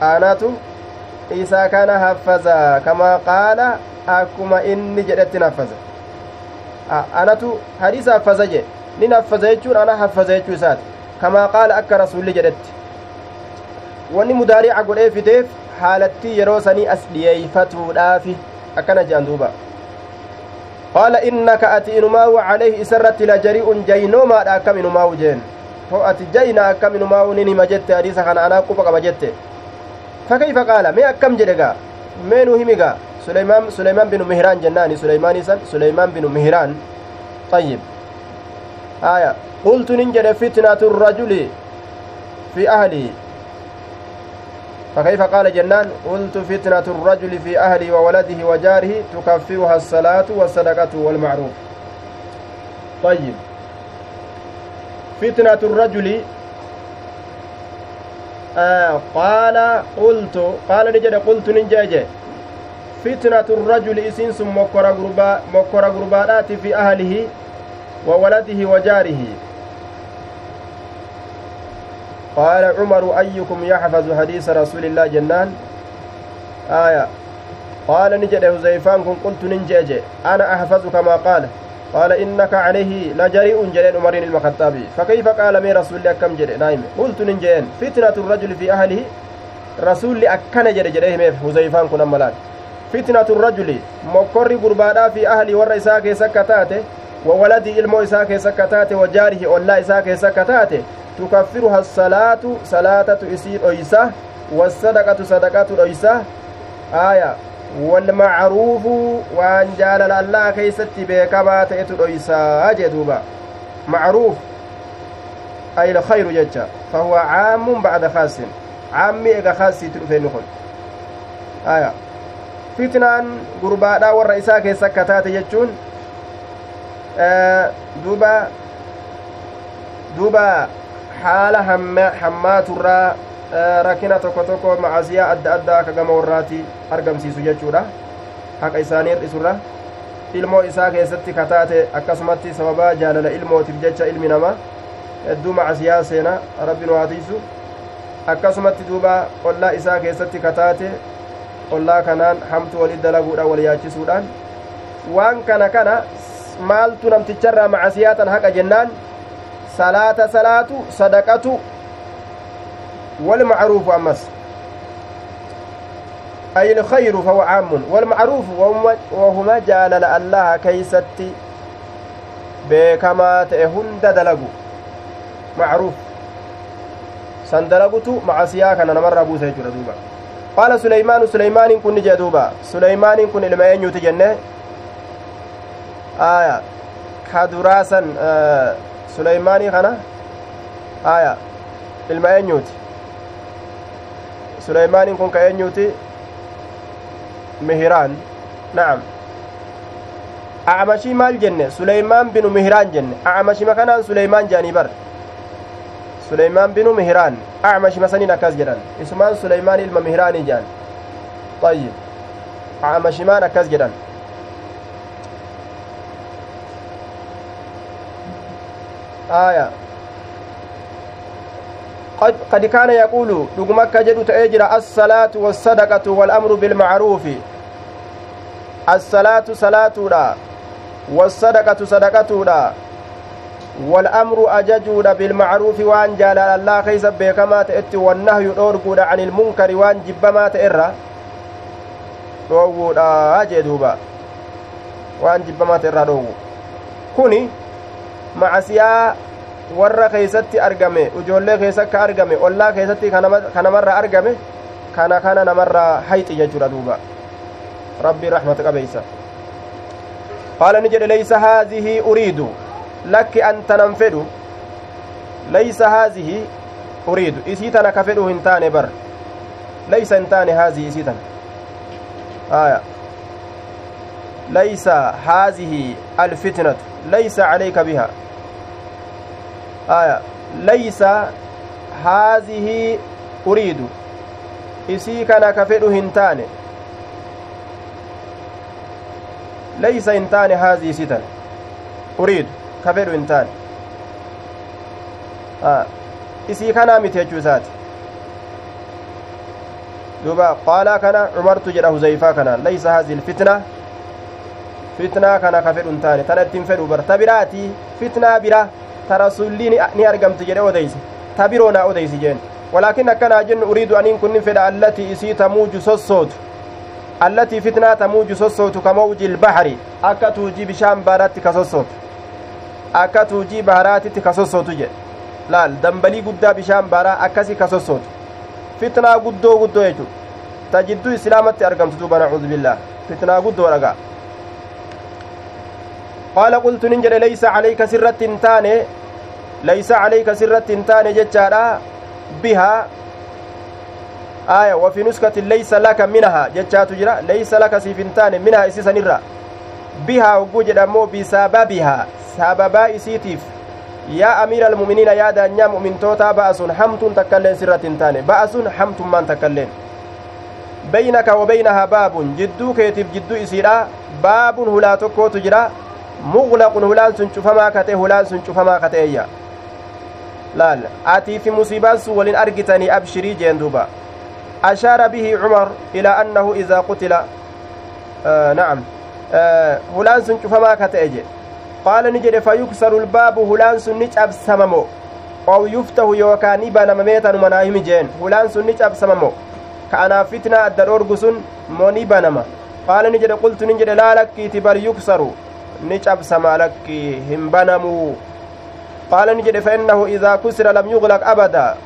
anatu isa kana haffaza kamaa qaala akkuma inni jedhetti naffaza anatu hadiisa haffaza jee nin haffaza jechuun ana haffaza jechuu isaati kamaa qaala akka rasuulli jedhetti wanni mudaariica godhee fideef haalattii yeroo sanii as dhiyeeyfatuudhaafi akkana jean duuba qaala innaka ati inumaawu calayhi isarratti la jari'un jaynoomaadha akkam inumaawu jeen ho ati jayna akkam inumaawu nin hima jette hadiisa kana anaa quba qaba jette fakayfa qaala mee akkam jedhe gaa mee nu himi gaa سليمان سليمان بن مهران جناني سليمان سن سليمان بن مهران طيب آية قلت ننجد فتنة الرجل في أهله فكيف قال جنان؟ قلت فتنة الرجل في أهله وولده وجاره تكفرها الصلاة والصدقة والمعروف. طيب. فتنة الرجل آه قال قلت قال نجد قلت ننجد فتنة الرجل إسنس مكر غربات في أهله وولده وجاره. قال عمر أيكم يحفظ حديث رسول الله جنان؟ آية. قال نجد حذيفان كن قلت ننجج. أنا أحفظ كما قال. قال إنك عليه لجريء جلين عمر المخطابي فكيف قال من رسول الله كم جري نايم قلت ننجين فتنة الرجل في أهله رسول أكن جري جريه حذيفان كن أملان. fitnatu rajuli mokkorri gurbaadhaa fi ahli warra isaa keessa akka taate wawaladi ilmoo isaa keessa akka taate salaatu salaatatu isii dhoysa wasadaqatu sadaqatu dhoysa aaya walmacruufu waan jaalala allaha keeysatti beekamaa ta'etu dhoysaa jee duuba macruuf ay ilkhayru jecha fahuwa caamun bacda khaasin caammi ega khaasiitti dhufeenni kun aya fitnaan gurbaadhaa warra isaa keessa akka taate jechuun duuba duuba haala hammaaturraa rakkina tokko tokko macasiyaa adda addaa akka gama warraati argamsiisu jechuudha haqa isaanii hir'isurra ilmoo isaa keessatti kataate akkasumatti sababa jaalala ilmootiif jecha ilmi namaa hedduu macasiyaa seena rabbiin waatiisu akkasumatti duuba ollaa isaa keessatti kataate ollaa kanaan hamtu walit dalaguudhaan wal yaachisuudhaan waan kana kana maaltu namticharraa macasiyaatan haqa jennaan salaata salaatu sadaqatu والمعروف أمس أي الخير فهو عام والمعروف وهما جال الله كيستي بكما تهند دلقوا معروف سندلقت مع سياكا نمر أبو سيجر دوبا qaala suleymaanu suleymaaniin kun ni jee duuba suleymaaniin kun ilma eenyuuti jenne aya ka duraasan suleymaanii kana aya ilma eenyuuti suleymaaniin kun ka eenyuuti mihiraan na'am acmashii maal jenne suleymaan binu mihiraan jenne acmashima kanaan suleymaan jedhanii bar suleymaan binu mihiraan acmashima saniin akkas jedhan isumaan suleymaan ilma mihiraanii jedhan ayyib acmashimaan akkas jedhan aya قد كان يقول دغمك جدو تأجر الصلاة والصدقة والأمر بالمعروف. الصلاة صلاة والصدقة صدقة والأمر أججود بالمعروف وأن جال الله كيس بكما تأتي والنهي دورقود عن المنكر وأن جبما dhoowwuudha jee duuba waan jibbamaa irraa dhoowwu kuni macasiyaa warra keeysatti argame ijoollee keessa akka argame ollaa keessatti ka namarraa argame kana kana namarraa hayxi jechuudha duuba rabbii raxmata qabeeysa qaala ni jedhe leysa haadihii uriidu lakki anta nan fedhu laysa haazihi uriidu isii tana ka fedhu hin taane bar laysa hin taane haazihi isii tana aya laysa haazihi alfitnatu isii kana ka fedhu hin taane laysa hin taane haazii isii tana uriidu ka fedhu hin taane isii kanaa miti jechuu isaati duuba qaalaa kana cumartu jedha huzeyfaa kana laysa hazi ilfitna fitnaa kana ka fedhu hin taane tana ittiin fedhu bar ta biraati fitnaa bira ta rasulli ni argamti jedhe odeyse ta biroo naa odeysi jeen walaakin akkanaa jennu uriidu aniin kunnin fedha allatii isii tamuuju sossootu allatii fitnaa tamuuju sossootu ka mawji ilbahari akka tuujii bishaan baaraatti ka sossootu akka tuujii baharaatitti ka sossootu jedhe laal dambalii guddaa bishaan baaraa akkasi ka sossootu fitnaa guddoo guddoo jechu ta jidduu islaamatti argamtu duuba nacuudu billaah fitnaa guddoo dhagaa jedhe leysa calayka sirratti hin taane leysa calayka sirratti hin taane jechaadha bihaa aya wafi nuskatin leysa laka minaha jechaatu jira leysa laka siif hin taane minaha isisanirra bihaa hogguu jedhammoo bisababihaa sababaa isiitiif yaa amiira almu'miniina yaa daanyaa mu'mintootaa ba'asun hamtuun takkailleen sirratti hin taane ba'asun hamtummaan takkailleen beynaka wa beynahaa baabun jidduu keetiif jidduu isiidha baabun hulaa tokkootu jira muqlaqun hulaan sun cufamaa kate hulaan sun cufamaa kateeyya laal atii fi musiibaan sun walin argitanii abshirii jeen duuba ashaara bihi cumar ilaa annahu idaa qutila na'am hulaan sun cufamaa kata'e je qaala ni jedhe fayuksaru lbaabu hulaan sun ni cabsamamo ow yuftahu yookaa ni banamamee tanuma naa himi jeen hulaan sun ni cabsamamo ka anaaf fitnaa adda dhoorgu sun moo ni banama qaala ni jedhe qultu nin jedhe laa lakkiiti bal yuksaru ni cabsama lakki hin banamuu qaala ni jedhe fa innahu idaa kusira lam yuglaq abada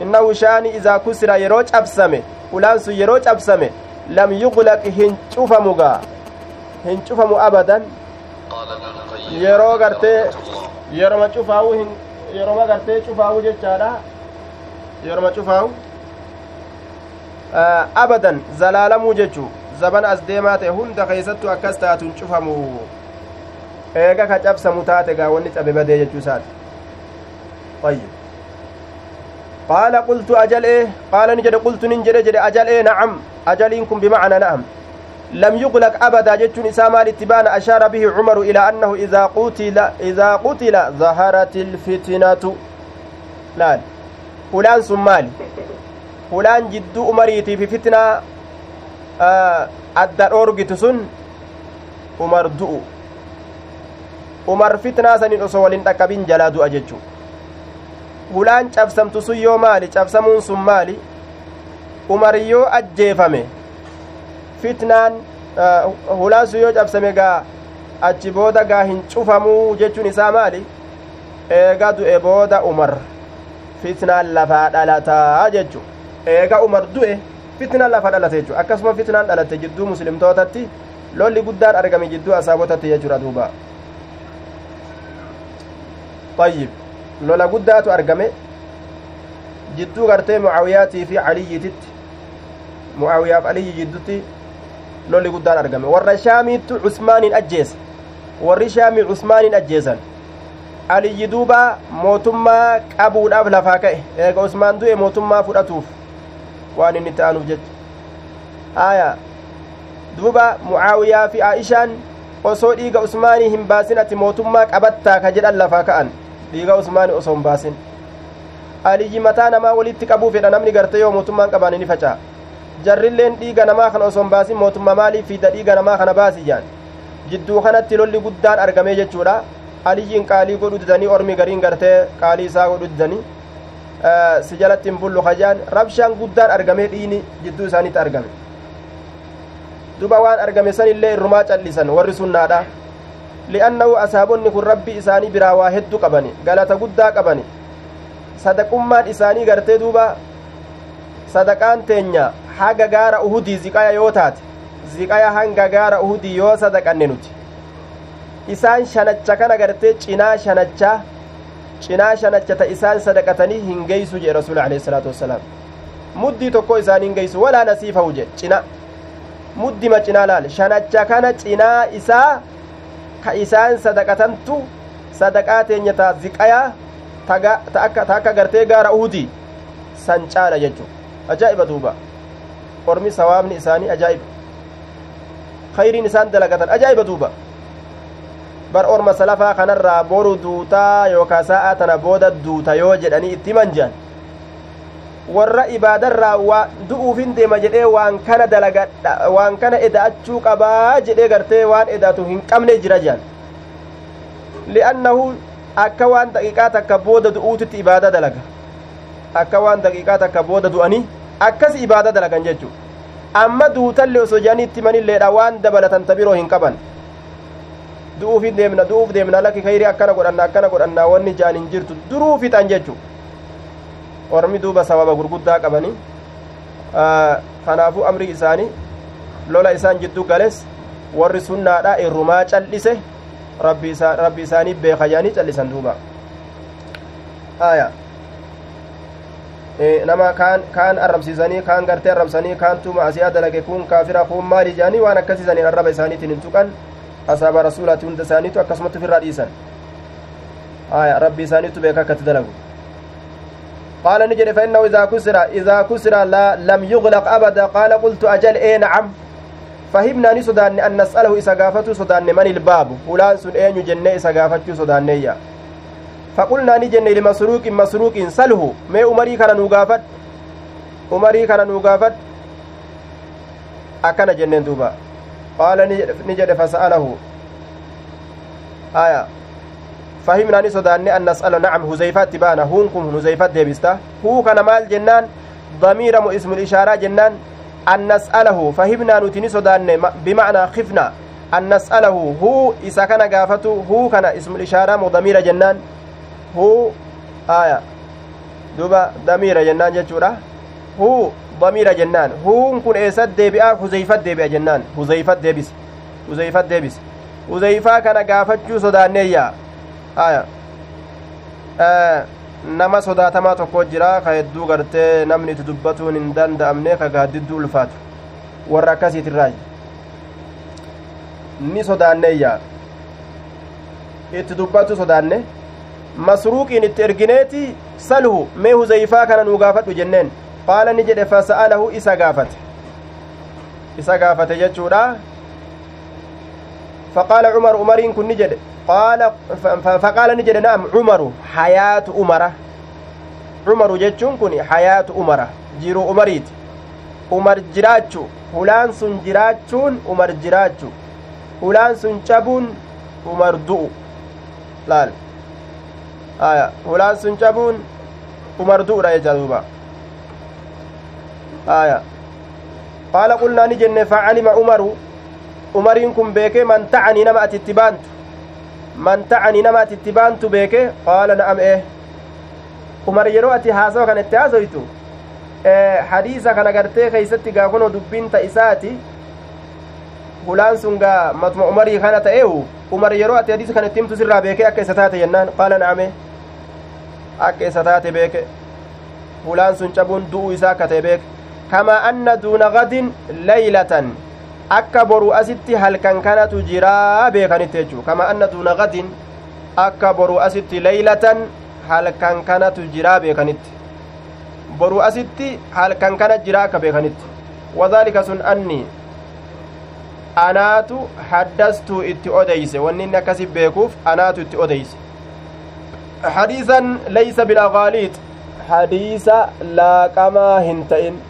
innahu shaani idaa kusira yeroo cabsame hulaan sun yeroo cabsame lam yuglaq hin cufamugaa hin cufamu abadan yeroo gartee yeroma cufaawu hin yeroma gartee cufaawu jechaadha yeroma cufaawu abadan zalaalamuu jechuu zaban as deemaa ta'e hunda keeysattu akkas taatu hin cufamu eega ka cabsamu taate gaa wanni cabe badee jechuu isaati. طيب قال قلت أجل إيه قال نجد قلت ننجد جد أجل إيه نعم أجلينكم بمعنى نعم لم يغلق أبدا جتون إساما الاتبان أشار به عمر إلى أنه إذا قتل إذا قتل ظهرت الفتنة لا فلان سمالي فلان جد أمريتي في فتنة أدى أورجت سن عمر دؤ umar fitnaa sanin osoo walin dhaqqabin jalaa du'a jechuu hulaan cabsamtu sun yoo maali cabsamuun sun maali umar yoo ajjeefame fitnaan hulaan sun yoo cabsame gaa achi booda gaa hin cufamuu jechuun isaa maali eega du'e booda umar fitnaan lafaa dhalataa jechu eega umar du'e fitnaan lafa dhalate jechu akkasuma fitnaan dhalate jidduu muslimtootatti lolli guddaan argame jidduu asaabotatti jechuudha duuba طيب guddaatu argame jidduu gartee mucaawiyaatii fi caliyyiititti mucaawiyaaf aliyyi jiddutti lolli guddaan argame warra shaamiittu cusmaaniin ajjeese warri shaamii cusmaaniin ajjeesan aliyyi duuba mootummaa qabuudhaaf lafaa ka'e eega usmaan du'e mootummaa fudhatuuf waan inni ta'anuuf jecha aya duuba mucaawiyaa fi aa'ishaan osoo dhiiga usmaanii hin baasin ati mootummaa qabattaa ka jedhan lafaa ka'an dhiiga usmaani osoo hin baasin aliyyi mataa namaa walitti qabuu fedha namni garte yoo mootummaan qabaane ni faca'a. Jarrilleen dhiiga namaa kana osoo hin baasin mootummaa maaliif fiida dhiiga namaa kana baasi jaan? Jidduu kanatti lolli guddaan argamee jechuudha. Aliyyiin qaalii godhu didanii ormi gariin gartee qaalii isaa godhu didanii si jalatti hin bullu hajaan. Rabshaan guddaan argamee dhiini jidduu isaaniitti argame. Duba waan argame san illee irrumaa callisan warri sunnaadha li'annahu asaabonni kun rabbi isaanii biraa waa hedduu qabani galata guddaa qabani sadaqummaan isaanii gartee duuba sadaqaan teenya haga gaara uhudii ziqaya yoo taate ziqaya hanga gaara uhudii yoo sadaqanne nuti isaan shanacha kana gartee cinaa shanachaa cinaa shanachata isaan sadaqatanii hin geeysu jedhe rasuul alayhi salaatu wassalaam muddii tokko isaanii hin geeysu walaa nasiifahu jedhe cina muddima cinaa laal shanacha kana cinaa isaa ka isaan sadaqatantu sadaqaa teenya taa ziqayaa ta akka gartee gaara uhudii san caala jechu ajaa'iba duuba ormi sawaabni isaanii ajaa'iba khayriin isaan dalagatan ajaa'iba duuba bar orma salafaa kanarraa boru duutaa yookaa sa'aa tana booda duuta yoo jedhanii warra ibaadarraa waa du'uufin deema jedhee waan kana dalagadha waan kana eda'achuu qabaa jedhee gartee waan eda'atu hin qabne jira jedhan li'annahu akka waan daqiiqaa takka booda du'uutitti ibaada dalaga akka waan daqiiqaa takka booda du'anii akkas ibaada dalagan jechuu amma duutallee osoo jedhanii itti manilleedha waan dabalatan ta biroo hin qaban du'uufin deemna du'uuf deemna lakki kayrii akkana godhanna akkana godhanna wanni jaan hin jirtu duruu fixan jechuu ormi duuba sababa gurguddaa qabanii kanaafuu amri isaanii lola isaan jidduu gales warri sunnaadha irrumaa cal'ise rabbi isaanii beeka jedhanii callisan duuba aya nama kaan kaan arrabsiisanii kaan gartee arrabsanii kaantu maasiyaa dalage kun kaafira kun maali jedhanii waan akkasiisaniin arraba isaaniitiin hin tuqan asaaba rasuulaati hunda isaaniitu akkasumatti ofirraa dhiisan aya rabbi isaaniitu beeka akkatti dalagu قال نجري فإنه إذا كسر إذا كسر لا لم يغلق أبدا. قال قلت أجل إيه؟ نعم. فهمنا نسودان أن نسأله إذا قافته سودان من الباب؟ فلان سن أين جنة إذا قافته سودان نيا فقلنا نجن لمسروق مسروق سله. ما أمري كان نقافت أمري كان نقافت أكن جنة دوبا. قال نجد فسأله. آية. فهمنا an nas'ala nacam huzeyfaatti baana huun kun huzeyfat deebista huu kana maal jennaan ضمير اسم الإشارة جنان. أن نسأله فهمنا نتني سودان بمعنى خفنا. أن نسأله هو إذا كان قافته هو كان اسم الإشارة مو ضمير جنان. هو آية. دوبا ضمير جنان جتورا هو ضمير جنان. هو كن إيساد ديبئة هزيفت ديبئة جنان. هزيفت ديبس. هزيفت ديبس. هزيفا كان قافتشو سودانية aya nama sodaatamaa tokko jira ka hedduu gartee namni itti dubbatuun hin danda'amne ka gaaddidduu ulfaatu warra akkasiitirraay ni sodaanneeyya itti dubbatu sodaanne masruuqiin itti ergineeti salhu mee huzeyfaa kana nuu gaafadhu jenneen qaala ni jedhe fasa'alahu isa gaafate isa gaafate jechuudha faqaala cumar umariin kun ni jedhe cumaru hayaatu umara cumaru jechuun kun hayaatu umara jiruu umariiti umar jiraachu hulaan sun jiraachuun umar jiraachu hulaan sun cabuun umar du'u laal aya hulaan sun cabuun umar du'udha jecha duuba aya qaala qulnaa ni jenne facalima umaru umariin kun beekee man ta'anii nama ati itti baantu man ta'anii nama ati itti baantu beeke qaala na'am ee umar yeroo ati haasawa kana itti haasoytu hadiisa kana gartee keeysatti gaa kunoo dubbiin ta isaati hulaan sun gaa matuma umarii kana ta'eehu umar yeroo ati hadiisa kana itti himtu sirraa beeke akka isa taate jennaan qaala na'ame akka isa taate beeke hulaan sun cabuun du'uu isaa akka ta'e beeke kamaa anna duuna gadin leeylatan akka boru asitti halkan kanatu jiraa beekanitti jechuu kama anna duuna gadin akka boru asitti leeylatan halkan kanatu jiraa beekanitti boru asitti halkan kana jiraa akka beekanitti wadaalika sun anni anaatu haddastuu itti odeyse wanni inni akkasi beekuuf anaatu itti odeyse hadiisan leysa bilagaaliix hadiisa laaqamaa hin ta'in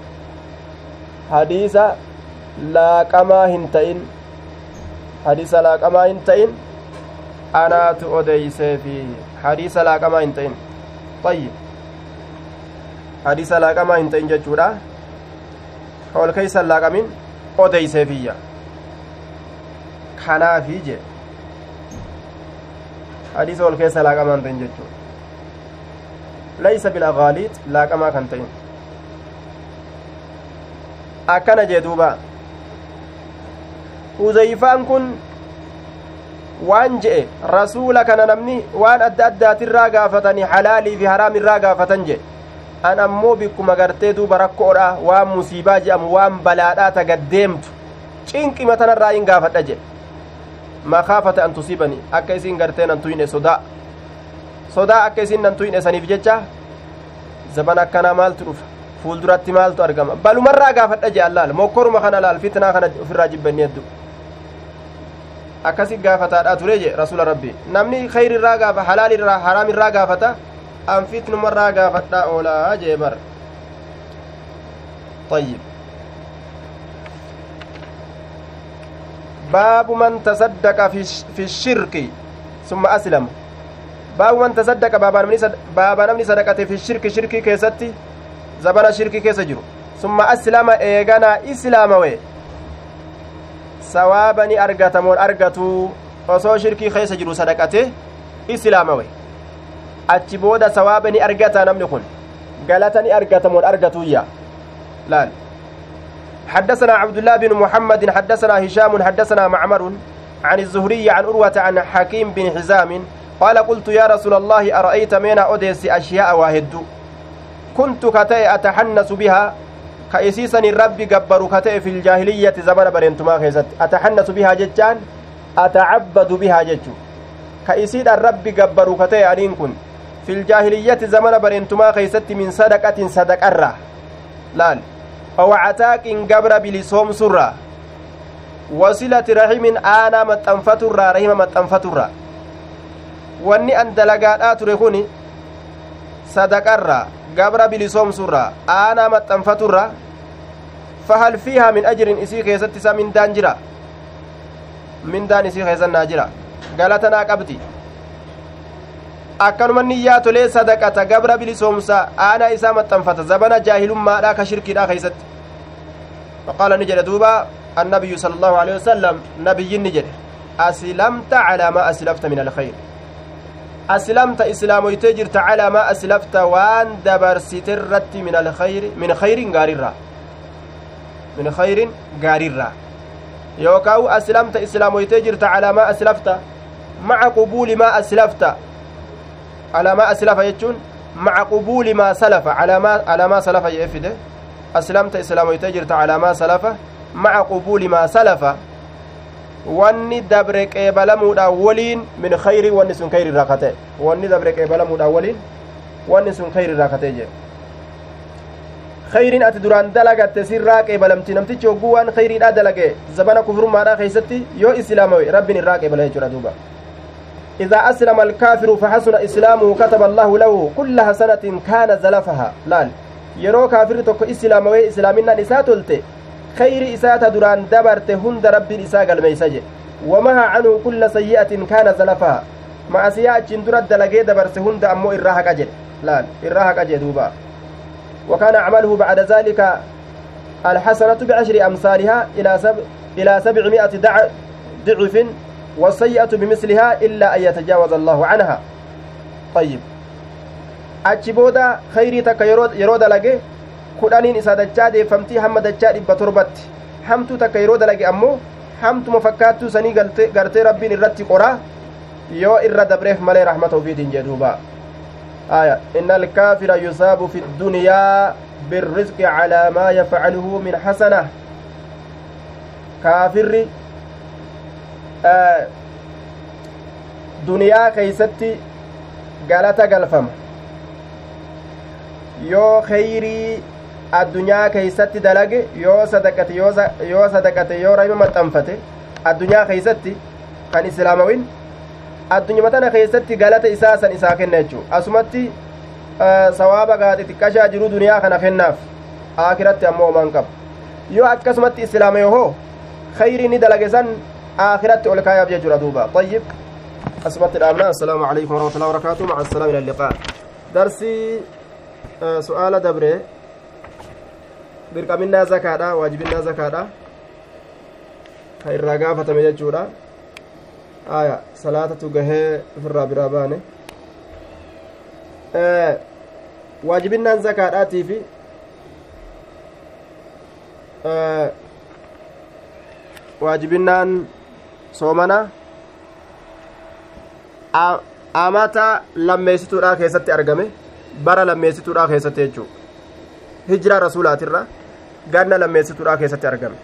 hadiisa laaqamaa hin ta'in hadiisa laaqamaa hin ta'in anaatu odeyseefi hadiisa laaqamaa hin ta'in ayyib hadiisa laaqamaa hin ta'in jechuudha ol keeysan laaqamin odeyseefiyya kanaafi jee hadiisa ol keessa laaqamaa hin ta'in jechuudha laysa bilagaaliit laaqamaa kan ta'in akkana jee duubaa huzeyfaan kun waan je'e rasuula kana namni waan adda addaatirraa gaafatanii halaalii fi haraamirraa gaafatan jedhe an ammoo bikkuma gartee duuba rakkoodha waan musiibaa je'amu waan balaadhaa ta gaddeemtu cinqima tanarraa hin gaafadha jedhe makaafata an tusiibani akka isin gartee nan tuyne sodaa sodaa akka isin nan tuyne saniif jecha zaban akkanaa maaltu dhufa fuulduratti maaltu argama balumarraa gaafadha jee allaal mokkoruma kana laal fitnaa kana ofirraa jibbanni heddu akkasi gaafataadha ture je rasula rabbi namni khayrirraa gaafa halaalirraa haraamirraa gaafata an fitnumarraa gaafadha oolaa jee bar طيب باب من تصدق في الشرك ثم أسلم باب من تصدق باب نمني باب نمني صدقته في الشرك شركي كيستي زبنا شركي كيس جرو ثم أسلم إيغانا sawaaba ni argatamoon argatu osoo shirkii keessa jiru sadaqate islaamawe achi booda sawaaba ni argata namni kun galata ni argatamoon argatuyya laal حدثنا عبد الله بن محمد حدثنا هشام حدثنا معمر عن الزهري عن أروة عن حكيم بن حزام قال قلت يا رسول الله أرأيت من أوديس أشياء واحد كنت كتئ أتحنس بها كأسيسني ربي قبر كتئ في الجاهلية زمن برنتما خيزت أتحنس بها ججان أتعبد بها ججو كأسيد الرب قبر كتئ أنين كن في الجاهلية زمن برنتما خيزت من صدقة صدق الرّ laal awcataaqiin gabra bilisoomsurraa wasilati rahimin aanaa maxxanfaturraa rahima maxxanfaturraa wanni an dalagaadhaa ture kun sadaqarraa gabra bilisoomsurraa aanaa maxxanfaturraa fahal fiihaa min ajrin isii keessatti isa mindaan jira mindaan isii keessannaa jira galatanaa qabdi akkanuma niyyaa tolee sadaqata gabra bilisoomsa aanaa isaa maxxanfata zabana jaahilummaadha ka shirkiidha keeysatti faqaala ni jedhe duuba annabiyyu sala allahu alehi wasalam nabiyyin ni jedhe aslamta calaa maa aslafta min alkhayr aslamta islaamoytee jirta calaa maa aslafta waan dabarsite irratti min alkhayri min khayrin gaarirraa min khayrin gaarirraa yookaa aslamta islaamoytee jirta calaa maa aslafta maca qubuuli maa aslafta ما أسلف يجون مع قبول ما سلف على ما على ما سلف يفده أسلمت إسلام يتجرت على ما سلف مع قبول ما سلف wanni dabre qeebalamuudha waliin min khayri wanni sun khayri irraa kate wanni dabre qeebalamuudha waliin wanni sun irraa kate jee khayriin ati duraan dalagatte sirraa qeebalamti namtichi hogguu waan khayriidhaa dalage zabana kufrummaadhaa keeysatti yoo islaamawe rabbiin irraa qeebala jechuudha duuba إذا أسلم الكافر فحسن إسلامه كتب الله له كل حسنة كان زلفها لال yeroo kaafirri tokko islaamawee islaaminaan isaa tolte khayri isaata duraan dabarte hunda rabbiin isaa galmeeysa jedhe wamaha canhu kulla sayyi'atin kaana zalafaha ma'asiyaa achiin dura dalagee dabarse hunda ammoo irraa haqa jedhe laal irraa haqa jedhe duuba وكان عمله بعد ذلك الحسنة بعشر أمثالها إلى سب إلى سبعمائة ضعف والسيئة بمثلها إلا أن يتجاوز الله عنها طيب achi booda khayrii takka yeroo dalage kudhaniin isaa dachaa deeffamtii hamma dachaa dhibba torbatti hamtuu takka yeroo dalage ammoo hamtuma fakkaattuu sanii gartee rabbiin irratti qoraa yoo irra dabreef malee rahmata ufiitiin jedhuuba آية إن الكافر يصاب في الدنيا بالرزق على ما يفعله من حسنة كافر duniyaa keeysatti galata galfama yoo kheyrii addunyaa keeysatti dalage yoo sadaqate yoo sadaqate yoo rahima maxxanfate addunyaa keeysatti kan islaamawin addunyuma tana keeysatti galata isaa san isaa kenna jechuu asumatti sawaaba gaati xiqqashaa jiru duniyaa kana kennaaf aakiratti ammoo omaan qaba yoo akkasumatti islaama yohoo kheyrii ni dalage san أولكايا بجرى دوبا طيب أسبت الأمناء السلام عليكم ورحمة الله وبركاته مع السلامة إلى اللقاء درسي آه سؤال دبري dirqaminaa zakaadha waajibinnaa zakaadha ka irraa gaafatame jechuudha aya salaatatu gahee ofirraa biraa baane waajibinnaan zakaadhaatii fi waajibinnaan soomana amata lammeessituudha keessatti argame bara lammeessituudha keessatti jechuu hijira rasuulaatirra ganna lammeessituudha keessatti argame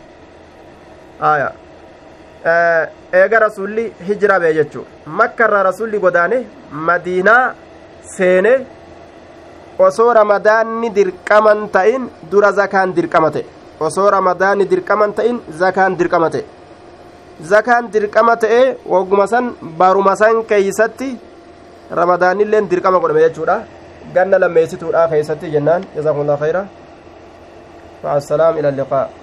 aya eega rasulli hijira bee jechuu makkarraa rasulli godaane madiinaa seene osoo ramadaanni dirqaman ta'in dura zakaan dirqama ta'e osoo ramadaanni dirqaman ta'in zakaan dirqama ta'e zakaan dirqama ta'e wagguma san baruma san keeysatti ramadaanilleen dirqama godhame jechuudha ganna lammeessituudha keeysatti jennaan jazakumullah khayra السلام إلى اللقاء